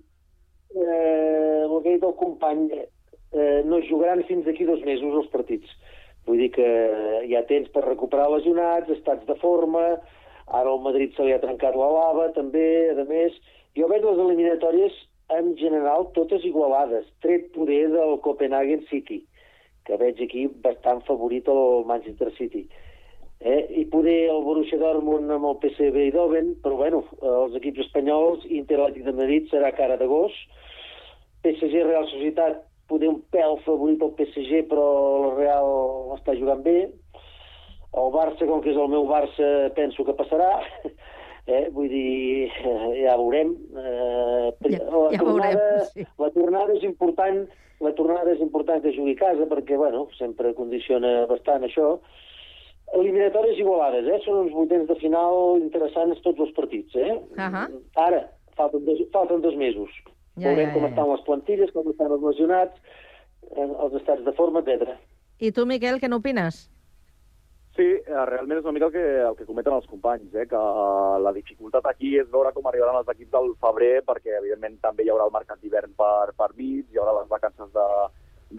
eh, el que ha dit el company, eh, no jugaran fins d'aquí dos mesos els partits. Vull dir que hi ha temps per recuperar lesionats, estats de forma, ara al Madrid se li ha trencat la lava, també, a més. Jo veig les eliminatòries en general totes igualades, tret poder del Copenhagen City, que veig aquí bastant favorit el Manchester City. Eh? I poder el Borussia Dortmund amb el PSV Eindhoven, però bueno, els equips espanyols, Inter Atlètic de Madrid serà cara de gos, PSG Real Societat poder un pèl favorit al PSG, però el Real està jugant bé. El Barça, com que és el meu Barça, penso que passarà. Eh, vull dir, eh, ja veurem. Eh, Ja- la, ja tornada, veurem, sí. la tornada és important la tornada és important que jugui a casa perquè, bueno, sempre condiciona bastant això. Eliminatòries igualades, eh? Són uns vuitens de final interessants tots els partits, eh? Uh -huh. Ara, falten dos, falten dos mesos. Ja, Veurem ja, com ja, estan les plantilles, com estan els lesionats, eh, els estats de forma, etc. I tu, Miquel, què n'opines? Sí, eh, realment és una mica el que, el que comenten els companys, eh? que eh, la dificultat aquí és veure com arribaran els equips del febrer, perquè evidentment també hi haurà el mercat d'hivern per, per mig, hi haurà les vacances de,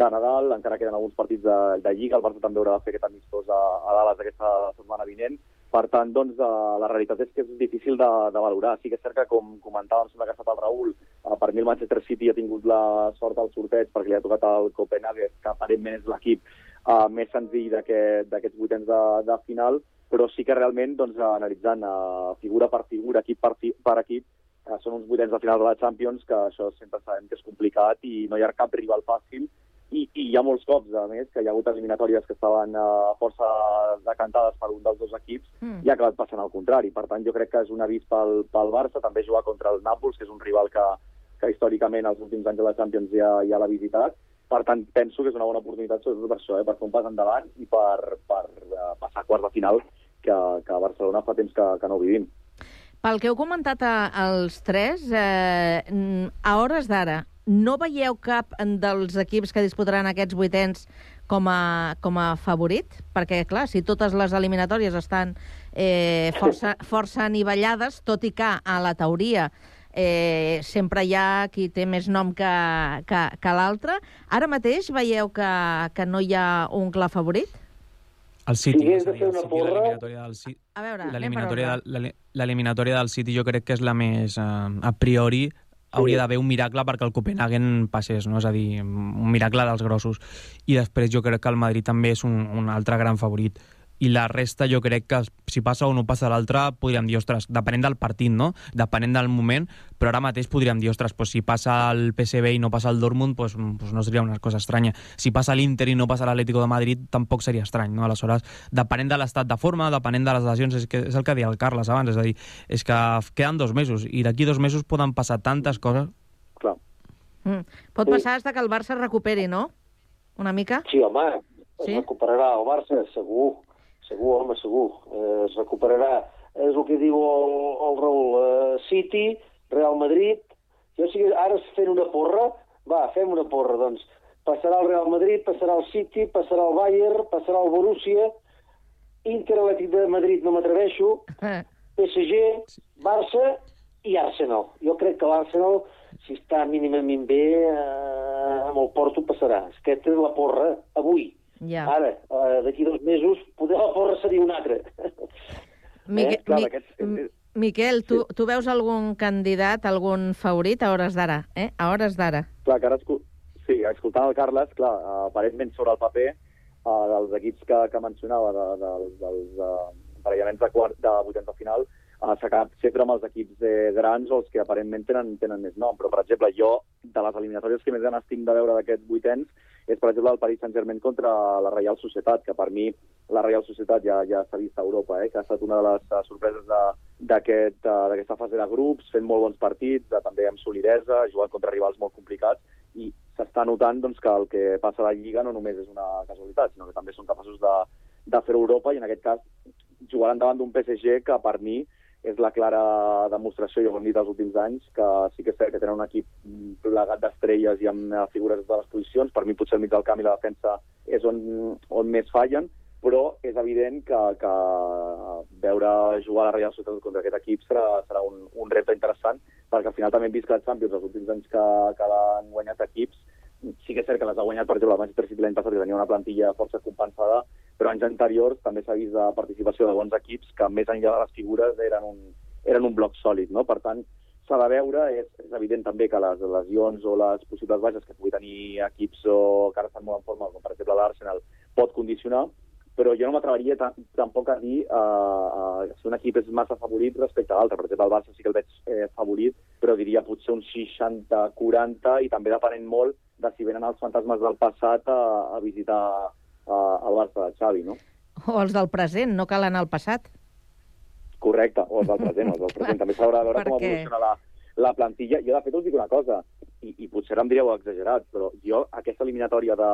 de Nadal, encara queden alguns partits de, de Lliga, el Barça també haurà de fer aquest amistós a, a Dallas aquesta setmana vinent, per tant, doncs, eh, la realitat és que és difícil de, de valorar. Sí que és cert que, com comentava, em sembla que ha estat el Raül, eh, per mi el Manchester City ha tingut la sort al sorteig perquè li ha tocat el Copenhagen, que aparentment és l'equip uh, més senzill d'aquest- d'aquests vuitens de, de final, però sí que realment, doncs, analitzant uh, figura per figura, equip per, fi- per equip, uh, són uns vuitens de final de la Champions, que això sempre sabem que és complicat i no hi ha cap rival fàcil, i, i hi ha molts cops, a més, que hi ha hagut eliminatòries que estaven uh, força decantades per un dels dos equips Mm. i ha acabat passant al contrari. Per tant, jo crec que és un avís pel, pel Barça, també jugar contra el Nàpols, que és un rival que, que històricament els últims anys de la Champions ja, ja l'ha visitat. Per tant, penso que és una bona oportunitat sobretot per això, eh, per fer un pas endavant i per, per uh, passar a quarts de final, que, que a Barcelona fa temps que, que no ho vivim. Pel que heu comentat a, als tres, eh, a hores d'ara, no veieu cap dels equips que disputaran aquests vuitens com a, com a favorit? Perquè, clar, si totes les eliminatòries estan eh, força, força anivellades, tot i que a la teoria eh, sempre hi ha qui té més nom que, que, que l'altre. Ara mateix veieu que, que no hi ha un clar favorit? El City, hagués és a dir, el una City, l'eliminatòria del City, A veure, l'eliminatòria del, del City jo crec que és la més, eh, a priori, hauria d'haver un miracle perquè el Copenhagen passés, no? és a dir, un miracle dels grossos. I després jo crec que el Madrid també és un, un altre gran favorit i la resta jo crec que si passa o no passa l'altre podríem dir, ostres, depenent del partit, no? Depenent del moment, però ara mateix podríem dir, ostres, pues, si passa el PSV i no passa el Dortmund, pues, pues no seria una cosa estranya. Si passa l'Inter i no passa l'Atlético de Madrid, tampoc seria estrany, no? Aleshores, depenent de l'estat de forma, depenent de les lesions, és, que, és el que deia el Carles abans, és a dir, és que queden dos mesos, i d'aquí dos mesos poden passar tantes coses. Clar. Mm. Pot passar fins que el Barça es recuperi, no? Una mica? Sí, home, Sí? recuperarà el Barça, segur. Segur, home, segur. Eh, es recuperarà. És el que diu el, el Raül. Eh, City, Real Madrid... Jo sí que ara fent una porra, va, fem una porra, doncs. Passarà el Real Madrid, passarà el City, passarà el Bayern, passarà el Borussia, Inter Atlètic de Madrid no m'atreveixo, PSG, Barça i Arsenal. Jo crec que l'Arsenal, si està mínimament bé, eh, amb el Porto passarà. Aquesta és la porra, avui. Ja. Ara, eh, d'aquí dos mesos, poder la porra seria una altra. Mique, clar, Mi, aquests- Miquel, tu, tu veus algun candidat, algun favorit a hores d'ara? Eh? A hores d'ara. Clar, que ara escol... sí, escoltant el Carles, clar, eh, aparentment sobre el paper uh, dels equips que, que mencionava, de, de, dels uh, emparellaments de, quart, de vuitens de final, uh, s'ha quedat sempre amb els equips eh, grans o els que aparentment tenen, tenen més nom. Però, per exemple, jo, de les eliminatòries que més ganes tinc de veure d'aquests vuitens, és, per exemple, el Paris Saint-Germain contra la Real Societat, que per mi la Real Societat ja, ja s'ha vist a Europa, eh, que ha estat una de les uh, sorpreses de- uh, d'aquesta fase de grups, fent molt bons partits, uh, també amb solidesa, jugant contra rivals molt complicats, i s'està notant doncs, que el que passa a la Lliga no només és una casualitat, sinó que també són capaços de, de fer Europa, i en aquest cas jugaran davant d'un PSG que per mi és la clara demostració, ja ho hem dit els últims anys, que sí que és cert que tenen un equip plegat d'estrelles i amb eh, figures de les posicions. Per mi potser el mig del camp i la defensa és on, on més fallen, però és evident que, que veure jugar a la Real Societat contra aquest equip serà, serà un, un repte interessant, perquè al final també hem vist que la Champions, els últims anys que, que l'han guanyat equips, sí que és cert que les ha guanyat, per exemple, el Manchester City l'any passat, que tenia una plantilla força compensada, però anys anteriors també s'ha vist la participació de bons equips que, més enllà de les figures, eren un, eren un bloc sòlid, no? Per tant, s'ha de veure, és, és evident també que les lesions o les possibles baixes que pugui tenir equips o que ara estan molt en forma, com per exemple l'Arsenal, pot condicionar, però jo no m'atreveria ta- tampoc a dir uh, uh, si un equip és massa favorit respecte a l'altre. Per exemple, el Barça sí que el veig eh, favorit, però diria potser un 60-40 i també depenent molt de si venen els fantasmes del passat a, a visitar el Barça de Xavi, no? O els del present, no cal anar al passat. Correcte, o els del present, els del present. També s'haurà de veure com Perquè- evoluciona la, la plantilla. Jo, de fet, us dic una cosa, i, i potser em direu exagerat, però jo, aquesta eliminatòria de,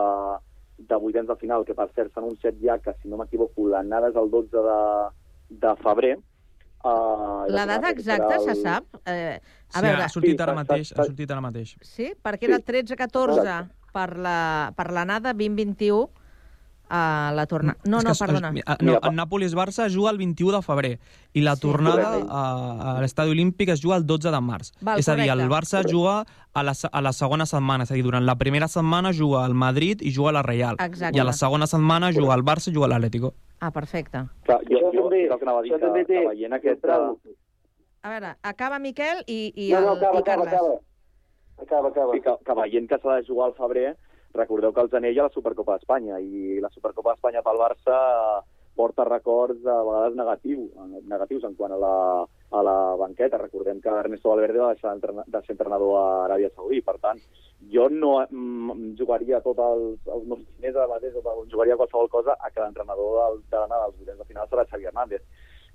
de vuitens de final, que per cert s'ha anunciat ja que, si no m'equivoco, l'anada és el 12 de, de febrer, Uh, La data exacta se sap? Eh, a sí, veure, ha sortit ara mateix, ha sortit ara mateix. sí? Perquè era el Sí. 13-14 Exacte. per la- per l'anada, 20-21 a la tornada. No, no, perdona. es- No, pa- el Nàpolis-Barça juga el 21 de febrer i la Sí. tornada Correcte. a, a l'estadi olímpic es juga el 12 de març. Val, és a dir, el correcte. Barça juga a la, a la segona setmana, és a dir, durant la primera setmana juga al Madrid i juga a la Real. Exacte. I a la segona setmana juga al Barça i juga a l'Atlético. Ah, perfecte. Clar, jo, jo, també- és el que anava a dir, que, també té- que veient aquest... Bravo. A veure, acaba Miquel i, i, no, el, no, acaba, i acaba, Carles. acaba. Acaba, acaba. Sí, que, que veient que s'ha de jugar al febrer, recordeu que els anella la Supercopa d'Espanya, i la Supercopa d'Espanya pel Barça porta records a vegades negatius, negatius en quant a la, a la banqueta. Recordem que Ernesto Valverde va deixar de ser entrenador a Aràbia Saudí. Per tant, jo no mm, jugaria tots els, els meus diners a mateix, jugaria qualsevol cosa a que l'entrenador del- de l'anada dels vuitens de final serà Xavi Hernández.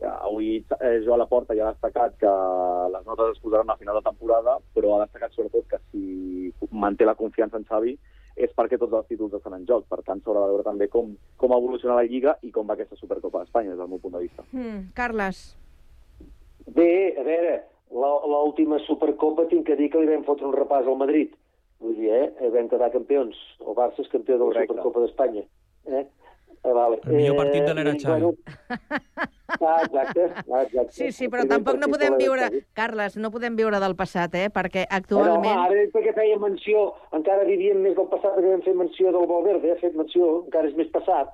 Eh, Avui eh, Joan Laporta ja ha destacat que les notes es posaran a final de temporada, però ha destacat sobretot que si manté la confiança en Xavi és perquè tots els títols estan en joc. Per tant, s'haurà de veure també com, com evoluciona la Lliga i com va aquesta Supercopa d'Espanya, des del meu punt de vista. Mm, Carles. Bé, a veure, la- l'última Supercopa tinc que dir que li vam fotre un repàs al Madrid. Vull dir, eh? Vam quedar campions. El Barça és campió de la Correcte. Supercopa d'Espanya. Eh? Ah, vale. El millor partit de l'era Xavi. Bueno, ah, exacte, ah, exacte. Sí, sí, però tampoc no podem viure... Carles, no podem viure del passat, eh? Perquè actualment... home, ara és perquè feia menció, encara vivien més del passat perquè vam fer menció del Valverde, ha fet menció, encara és més passat.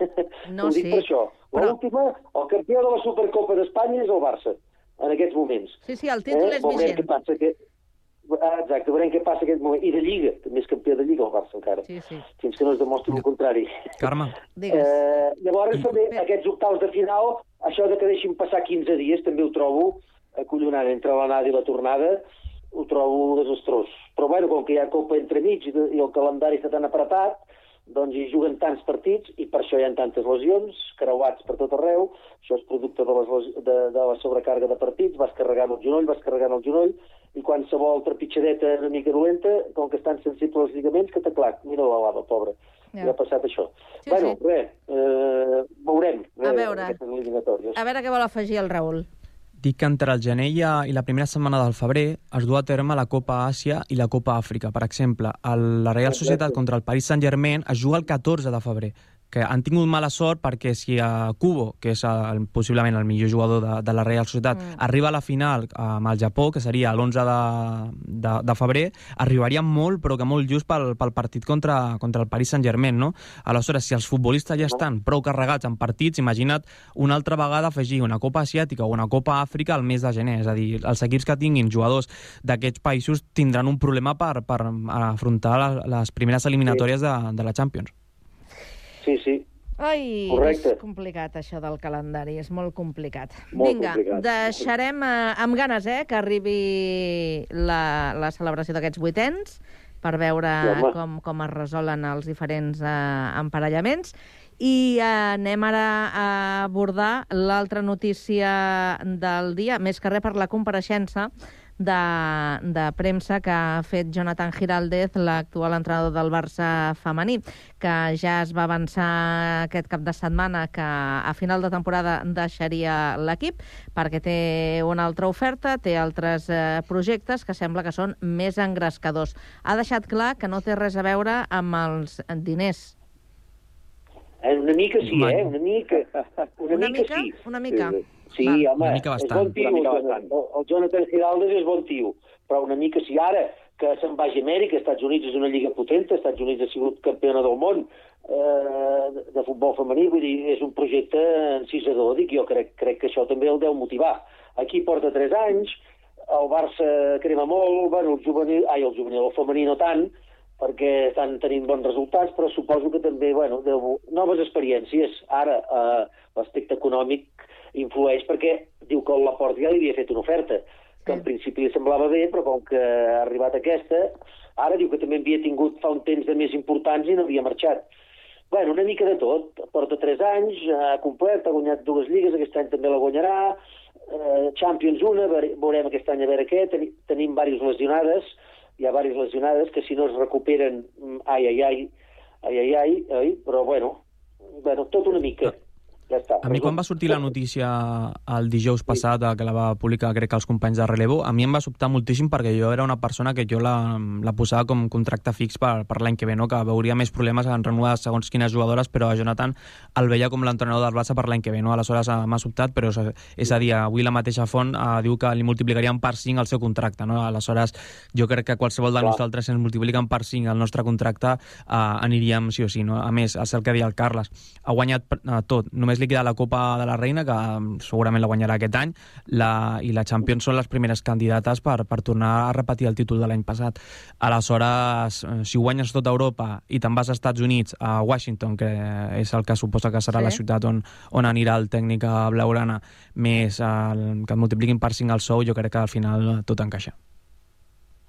No, Ho dic sí, per això. però- L'última, el campió de la Supercopa d'Espanya és el Barça, en aquests moments. Sí, sí, el títol és Veurem vigent. què passa, que... Ah, exacte, veurem què passa aquest moment. I de Lliga, també és campió de Lliga el Barça encara. Sí, sí. Fins que no es demostri el contrari. Carme. Eh, llavors, també, aquests octaus de final, això de que deixin passar 15 dies, també ho trobo acollonant entre l'anada i la tornada, ho trobo desastrós. Però, bueno, com que hi ha Copa entremig i, i el calendari està tan apretat, doncs hi juguen tants partits i per això hi ha tantes lesions, creuats per tot arreu, això és producte de, les, les- de, de la sobrecàrrega de partits, vas carregant el genoll, vas carregant el genoll, i qualsevol trepitjadeta una mica dolenta, com que estan sensibles als lligaments, que t'aclac, mira la lava, pobra. Ja. Ja. ha passat això. Sí, bueno, sí. res, eh, veurem. A res, veure. Aquestes eliminatòries. A veure què vol afegir el Raül. Dic que entre el gener i a- i la primera setmana del febrer es du a terme la Copa Àsia i la Copa Àfrica. Per exemple, el, la Real Societat contra el Paris Saint-Germain es juga el 14 de febrer que han tingut mala sort perquè si a Kubo, que és el, possiblement el millor jugador de, de la Real Societat, mm. arriba a la final amb el Japó, que seria l'11 de, de, de febrer, arribaria molt, però que molt just pel, pel partit contra, contra el Paris Saint-Germain, no? Aleshores, si els futbolistes ja estan prou carregats en partits, imagina't una altra vegada afegir una Copa Asiàtica o una Copa Àfrica al mes de gener. És a dir, els equips que tinguin jugadors d'aquests països tindran un problema per, per afrontar les, les primeres eliminatòries de, de la Champions. Sí, sí. Ai, Correcte. és complicat això del calendari, és molt complicat. Molt Vinga, complicat. deixarem eh, amb ganes eh, que arribi la, la celebració d'aquests vuitens per veure Sí, com, com es resolen els diferents eh, emparellaments. I eh, anem ara a abordar l'altra notícia del dia, més que res per la compareixença de, de premsa que ha fet Jonathan Giraldez, l'actual entrenador del Barça femení, que ja es va avançar aquest cap de setmana que a final de temporada deixaria l'equip perquè té una altra oferta, té altres eh, projectes que sembla que són més engrescadors. Ha deixat clar que no té res a veure amb els diners. Eh, una mica sí, eh? Una mica. Una, Una mica, mica? sí. Una mica? Sí, Val. home, Una mica és bastant. bon tio. Una mica el Jonathan. El Jonathan Giraldes és bon tio, però una mica sí. Ara, que se'n vagi a Amèrica, Estats Units és una lliga potent, Estats Units ha sigut campiona del món eh, de- de futbol femení, vull dir, és un projecte encisador, dic, jo crec, crec que això també el deu motivar. Aquí porta 3 anys, el Barça crema molt, bueno, el juvenil, ai, el juvenil, el femení no tant, perquè estan tenint bons resultats, però suposo que també, bueno, deu, noves experiències. Ara, eh, l'aspecte econòmic influeix perquè diu que el Laporte ja li havia fet una oferta, que en principi li semblava bé, però com que ha arribat aquesta, ara diu que també havia tingut fa un temps de més importants i no havia marxat. Bueno, una mica de tot. Porta 3 anys, ha complert, ha guanyat dues lligues, aquest any també la guanyarà, eh, Champions una, veurem aquest any a veure què, Teni, tenim diverses lesionades, hi ha diverses lesionades que si no es recuperen, mm, ai, ai, ai, ai, ai, ai, ai però bueno, bueno, tot una mica. Ja està. A mi quan va sortir la notícia el dijous passat, eh, que la va publicar crec que els companys de Relevo, a mi em va sobtar moltíssim perquè jo era una persona que jo la, la posava com contracte fix per, per l'any que ve, no? que veuria més problemes en renovar segons quines jugadores, però a Jonathan el veia com l'entrenador del Barça per l'any que ve. No? Aleshores eh, m'ha sobtat, però és, és a dir, avui la mateixa font eh, diu que li multiplicarien per 5 el seu contracte. No? Aleshores, jo crec que qualsevol de Clar. nosaltres, si ens multipliquen per 5 el nostre contracte, eh, aniríem sí o sí. No? A més, és el que deia el Carles, ha guanyat eh, tot. Només li queda la Copa de la Reina, que eh, segurament la guanyarà aquest any, la, i la Champions són les primeres candidates per, per tornar a repetir el títol de l'any passat. Aleshores, eh, si guanyes tota Europa i te'n vas als Estats Units, a Washington, que és el que suposa que serà Sí. la ciutat on, on anirà el tècnic a Blaurana, més el, que et multipliquin per 5 el sou, jo crec que al final tot encaixa.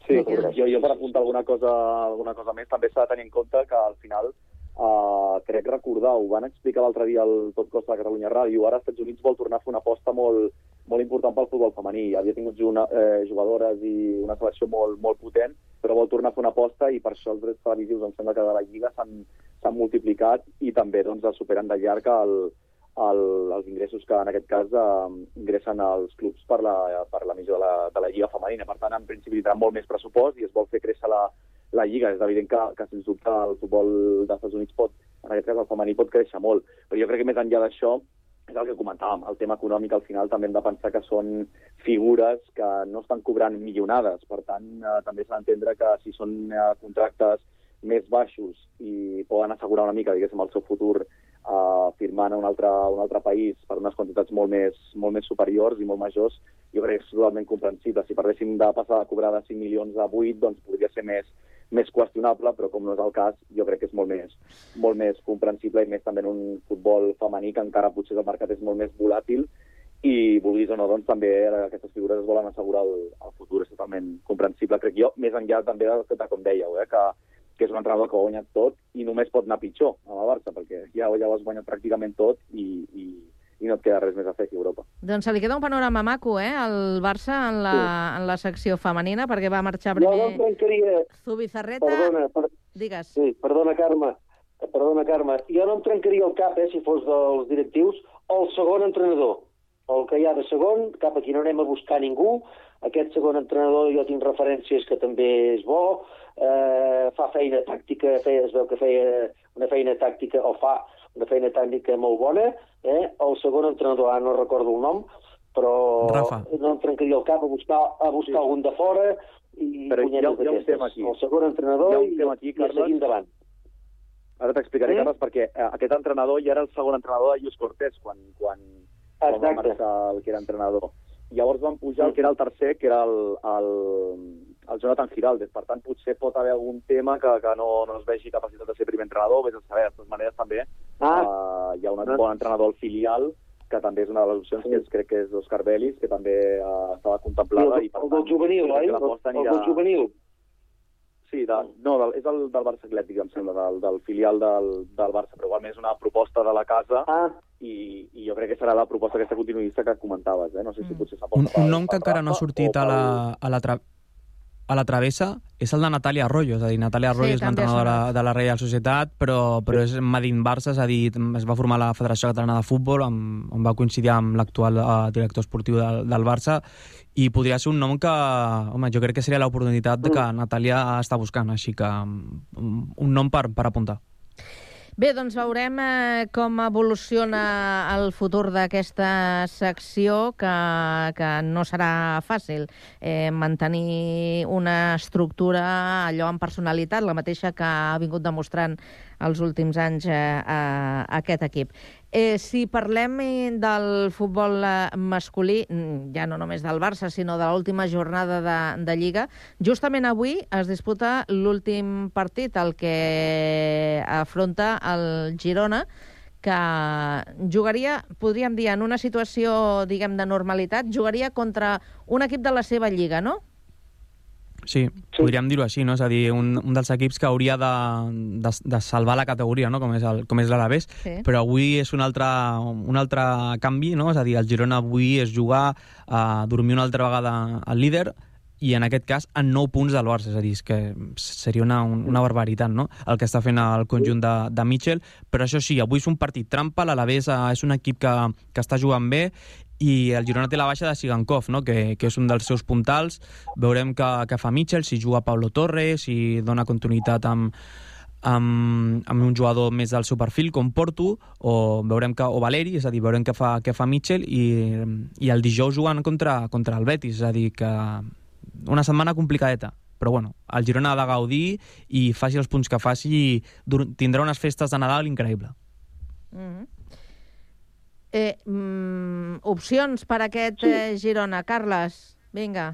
Sí, jo, jo per apuntar alguna cosa, alguna cosa més, també s'ha de tenir en compte que al final, uh, crec recordar, ho van explicar l'altre dia al Tot Costa de Catalunya Ràdio, ara als Estats Units vol tornar a fer una aposta molt, molt important pel futbol femení. Havia tingut una, eh, jugadores i una selecció molt, molt potent, però vol tornar a fer una aposta i per això els drets televisius em sembla que de la Lliga s'han multiplicat i també doncs, superen de llarg el, el, els ingressos que en aquest cas eh, ingressen als clubs per la, per la missió de la, de la Lliga femenina. Per tant, en principi tindrà molt més pressupost i es vol fer créixer la, la Lliga. És evident que, que sens dubte, el futbol dels Estats Units pot, en aquest cas el femení, pot créixer molt. Però jo crec que més enllà d'això, és el que comentàvem, el tema econòmic al final també hem de pensar que són figures que no estan cobrant milionades. Per tant, eh, també s'ha d'entendre que si són eh, contractes més baixos i poden assegurar una mica, diguéssim, el seu futur uh, firmant a un altre, a un altre país per unes quantitats molt més, molt més superiors i molt majors, jo crec que és totalment comprensible. Si parléssim de passar a cobrar de 5 milions a 8, doncs podria ser més, més qüestionable, però com no és el cas, jo crec que és molt més, molt més comprensible i més també en un futbol femení que encara potser el mercat és molt més volàtil i vulguis o no, doncs també aquestes figures es volen assegurar el, el futur, és totalment comprensible, crec jo, més enllà també de, de com dèieu, eh, que, que és un entrenador que ho ha guanyat tot i només pot anar pitjor amb el Barça, perquè ja, ja ho has guanyat pràcticament tot i, i, i no et queda res més a fer aquí a Europa. Doncs se li queda un panorama maco, eh, al Barça en la, en la secció femenina, perquè va marxar primer... Jo no trencaria... Zubizarreta... Perdona, per... Digues. Sí, perdona, Carme. Perdona, Carme. Jo no em trencaria el cap, eh, si fos dels directius, o el segon entrenador. El que hi ha de segon, cap aquí no anem a buscar ningú. Aquest segon entrenador jo tinc referències que també és bo, eh, fa feina tàctica, feia, es veu que feia una feina tàctica, o fa una feina tàctica molt bona. Eh? El segon entrenador, ara no recordo el nom, però Rafa. no em trencaria el cap a buscar, a buscar sí. algun de fora i Però hi ha- punyetes hi ha un d'aquestes. tema aquí. El segon entrenador Hi ha un i, tema aquí, i a seguir Carles. endavant. Ara t'explicaré, Sí? Carles, perquè eh, aquest entrenador ja era el segon entrenador de Lluís Cortés quan, quan, quan va marxar el que era entrenador. Llavors van pujar el que era el tercer, que era el, el, el Jonathan Giraldes. Per tant, potser pot haver algun tema que, que no, no es vegi capacitat de ser primer entrenador, vés a saber. De totes maneres, també Ah. eh, hi ha un Ah. bon entrenador al filial, que també és una de les opcions, que és, crec que és Òscar Belis, que també eh, estava contemplada. el, i, per el del tant, juvenil, crec oi? El, l'aposta el anirà- del juvenil. Sí, de, no, del, és el del Barça Atlètic, em sembla, del, del filial del, del Barça, però igualment és una proposta de la casa ah. i, i jo crec que serà la proposta aquesta continuista que comentaves, eh? No sé si potser Un, s'aposta un nom que encara no ha sortit a la, a la, tra a la travessa és el de Natàlia Arroyo, és a dir, Natàlia Arroyo Sí, és l'entrenadora de, de la Reial Societat, però, però és Madin Barça, és a dir, es va formar la Federació Catalana de Futbol, amb, on va coincidir amb l'actual eh, director esportiu del, del Barça, i podria ser un nom que, home, jo crec que seria l'oportunitat que Natàlia està buscant, així que mm, un nom per, per apuntar. Bé, doncs veurem eh, com evoluciona el futur d'aquesta secció, que, que no serà fàcil eh, mantenir una estructura allò amb personalitat, la mateixa que ha vingut demostrant els últims anys eh, a, aquest equip. Eh, si parlem del futbol eh, masculí, mm, ja no només del Barça, sinó de l'última jornada de, de Lliga, justament avui es disputa l'últim partit, el que afronta el Girona, que jugaria, podríem dir, en una situació, diguem, de normalitat, jugaria contra un equip de la seva lliga, no? Sí, podríem dir-ho així, no? És a dir, un, un dels equips que hauria de, de, de salvar la categoria, no? Com és, el, com és Sí. però avui és un altre, un altre canvi, no? És a dir, el Girona avui és jugar a dormir una altra vegada al líder i en aquest cas en 9 punts del Barça, és a dir, és que seria una, una barbaritat, no?, el que està fent el conjunt de, de Mitchell, però això sí, avui és un partit trampa, l'Alavés eh, és un equip que, que està jugant bé i el Girona té la baixa de Sigankov, no? que, que és un dels seus puntals. Veurem que, que fa Mitchell, si juga Pablo Torres, si dona continuïtat amb, amb, amb un jugador més del seu perfil, com Porto, o veurem que, o Valeri, és a dir, veurem què fa, què fa Mitchell, i, i el dijous jugant contra, contra el Betis, és a dir, que una setmana complicadeta. Però bueno, el Girona ha de gaudir i faci els punts que faci, tindrà unes festes de Nadal increïble. Mm -hmm. Eh, mm, opcions per aquest eh, Girona. Carles, vinga.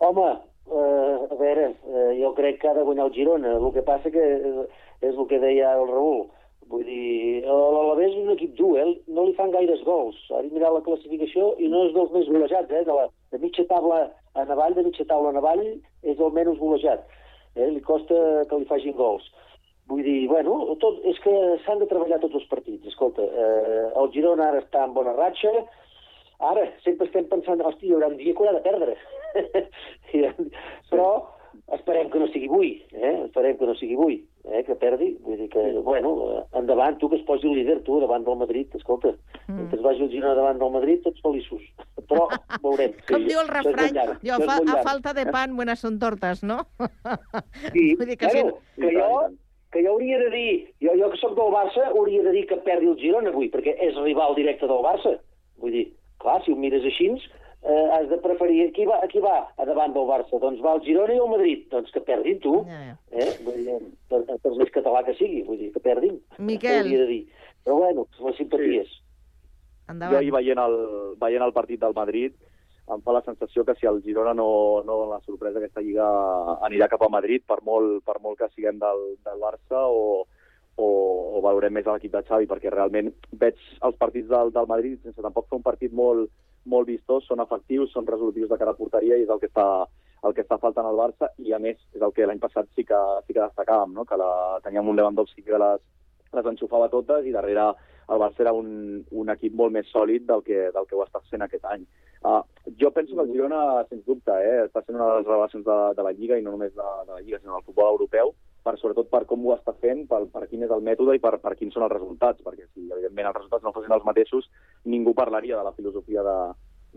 Home, eh, a veure, eh, jo crec que ha de guanyar el Girona. El que passa que eh, és el que deia el Raül. Vull dir, l'Alavés és un equip dur, eh? no li fan gaires gols. Ara he mirat la classificació i no és dels més golejats, eh? De, la, de mitja taula a Navall, de mitja taula a Navall, és el menys golejat. Eh? Li costa que li facin gols. Vull dir, bueno, tot, és que s'han de treballar tots els partits. Escolta, eh, el Girona ara està en bona ratxa, ara sempre estem pensant, hòstia, hi haurà un dia que haurà de perdre. Però esperem que no sigui avui, eh? esperem que no sigui avui, eh? que perdi. Vull dir que, bueno, eh, endavant, tu que es posi el líder, tu, davant del Madrid, escolta, mm. mentre es vagi el Girona davant del Madrid, tots feliços. Però veurem. Com diu el refrany, això és fa, a falta de pan, buenas son tortas, no? Sí, Vull dir que bueno, sí. que jo, que jo hauria de dir, jo, jo que sóc del Barça, hauria de dir que perdi el Girona avui, perquè és rival directe del Barça. Vull dir, clar, si ho mires així, eh, has de preferir... Qui va, qui va a davant del Barça? Doncs va el Girona i el Madrid. Doncs que perdin tu. Eh? Vull dir, per, per més català que sigui, vull dir, que perdin. Miquel. Hauria de dir. Però bueno, les simpaties. Sí. Jo ahir veient el, veient el partit del Madrid em fa la sensació que si el Girona no, no dona la sorpresa aquesta lliga anirà cap a Madrid per molt, per molt que siguem del, del Barça o, o, o valorem més l'equip de Xavi perquè realment veig els partits del, del Madrid sense tampoc fer un partit molt, molt vistós, són efectius, són resolutius de cara a porteria i és el que està, el que està faltant al Barça i a més és el que l'any passat sí que, sí que destacàvem, no? que la, teníem un Lewandowski que les, les enxufava totes i darrere el Barça era un, un equip molt més sòlid del que, del que ho està sent aquest any. Uh, jo penso que el Girona, sens dubte, eh, està sent una de les revelacions de, de la Lliga i no només de, de la Lliga, sinó del futbol europeu, per, sobretot per com ho està fent, per, per quin és el mètode i per, per quins són els resultats, perquè si evidentment els resultats no fossin els mateixos, ningú parlaria de la filosofia de,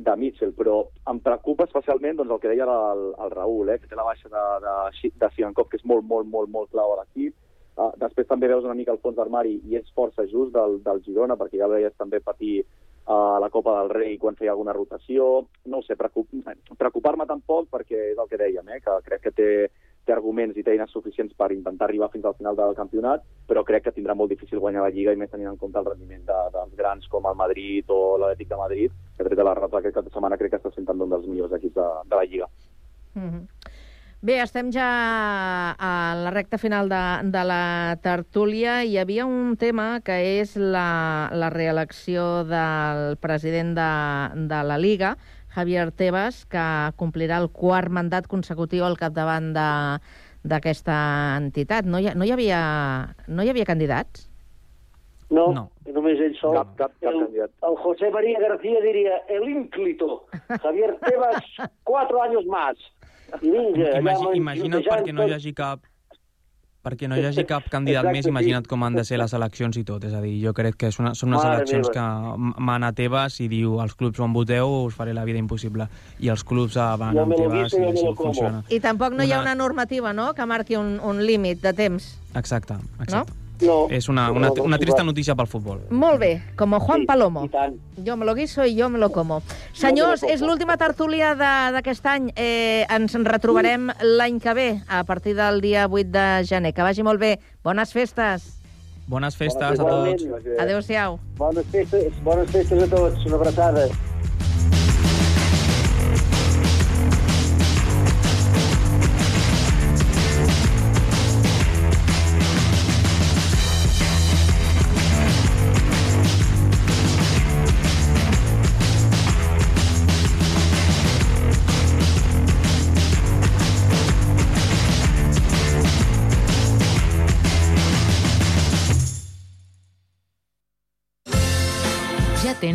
de Mitchell, però em preocupa especialment doncs, el que deia el, el Raül, eh, que té la baixa de, de, de Sigankov, que és molt, molt, molt, molt clau a l'equip, Uh, després també veus una mica el fons d'armari i és força just del, del Girona, perquè ja veies també patir uh, la Copa del Rei quan feia alguna rotació. No ho sé, preocup preocupar-me tampoc perquè és el que dèiem, eh, que crec que té, té arguments i té eines suficients per intentar arribar fins al final del campionat, però crec que tindrà molt difícil guanyar la Lliga i més tenint en compte el rendiment de, dels grans com el Madrid o l'Atlètic de Madrid, que tret de la rata aquest cap de setmana crec que està sent un dels millors equips de, de la Lliga. Mm -hmm. Bé, estem ja a la recta final de, de la tertúlia. Hi havia un tema que és la, la reelecció del president de, de la Liga, Javier Tebas, que complirà el quart mandat consecutiu al capdavant d'aquesta entitat. No hi, no, hi havia, no hi havia candidats? No, no. només ell sol. Cap, cap, cap el, candidat. el José María García diria el ínclito. Javier Tebas, cuatro años más. I vinga, Imagi allà imagina't perquè no hi hagi cap perquè no hi hagi cap candidat Exacte, més, imagina't com han de ser les eleccions i tot. És a dir, jo crec que una, són unes Mare eleccions meva. que mana Tebas i diu els clubs on voteu us faré la vida impossible. I els clubs ah, van amb guiso, i així funciona. I tampoc no hi ha Una- una normativa, no?, que marqui un, un límit de temps, Exacte, exacte. no? No. És una, una, una trista notícia pel futbol. Molt bé, com Juan Sí, Palomo. Jo me lo guiso i jo me lo como. Senyors, és l'última tertúlia de- d'aquest any. Eh, ens en retrobarem l'any que ve, a partir del dia 8 de gener. Que vagi molt bé. Bones festes. Bones festes a tots. Adéu-siau. Bones festes, bones festes a tots. Una abraçada.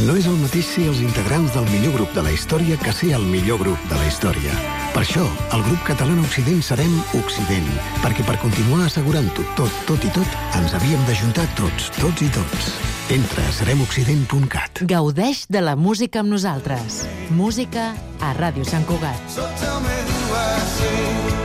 No és el mateix ser els integrants del millor grup de la història que ser el millor grup de la història. Per això, el grup català Occident serem Occident, perquè per continuar assegurant-ho tot, tot i tot, ens havíem d'ajuntar tots, tots i tots. Entra a seremoccident.cat. Gaudeix de la música amb nosaltres. Música a Ràdio Sant Cugat. So tell me who I see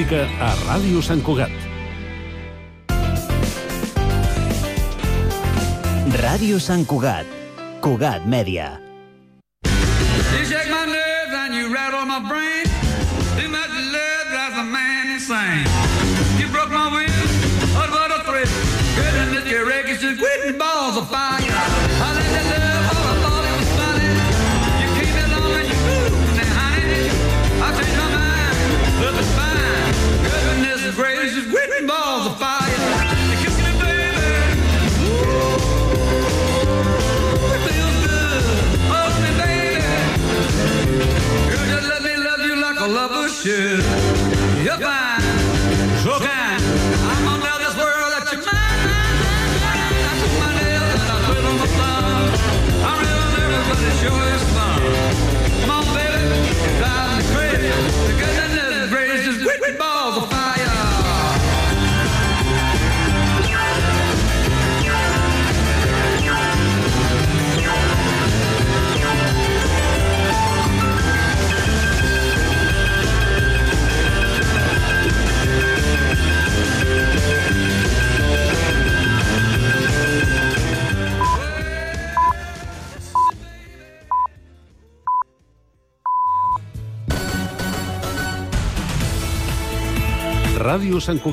Música a Ràdio Sant Cugat. Ràdio Sant Cugat. Cugat Mèdia. You shake my nerves and you rattle my brain. Should. Ràdio Sant Cugat.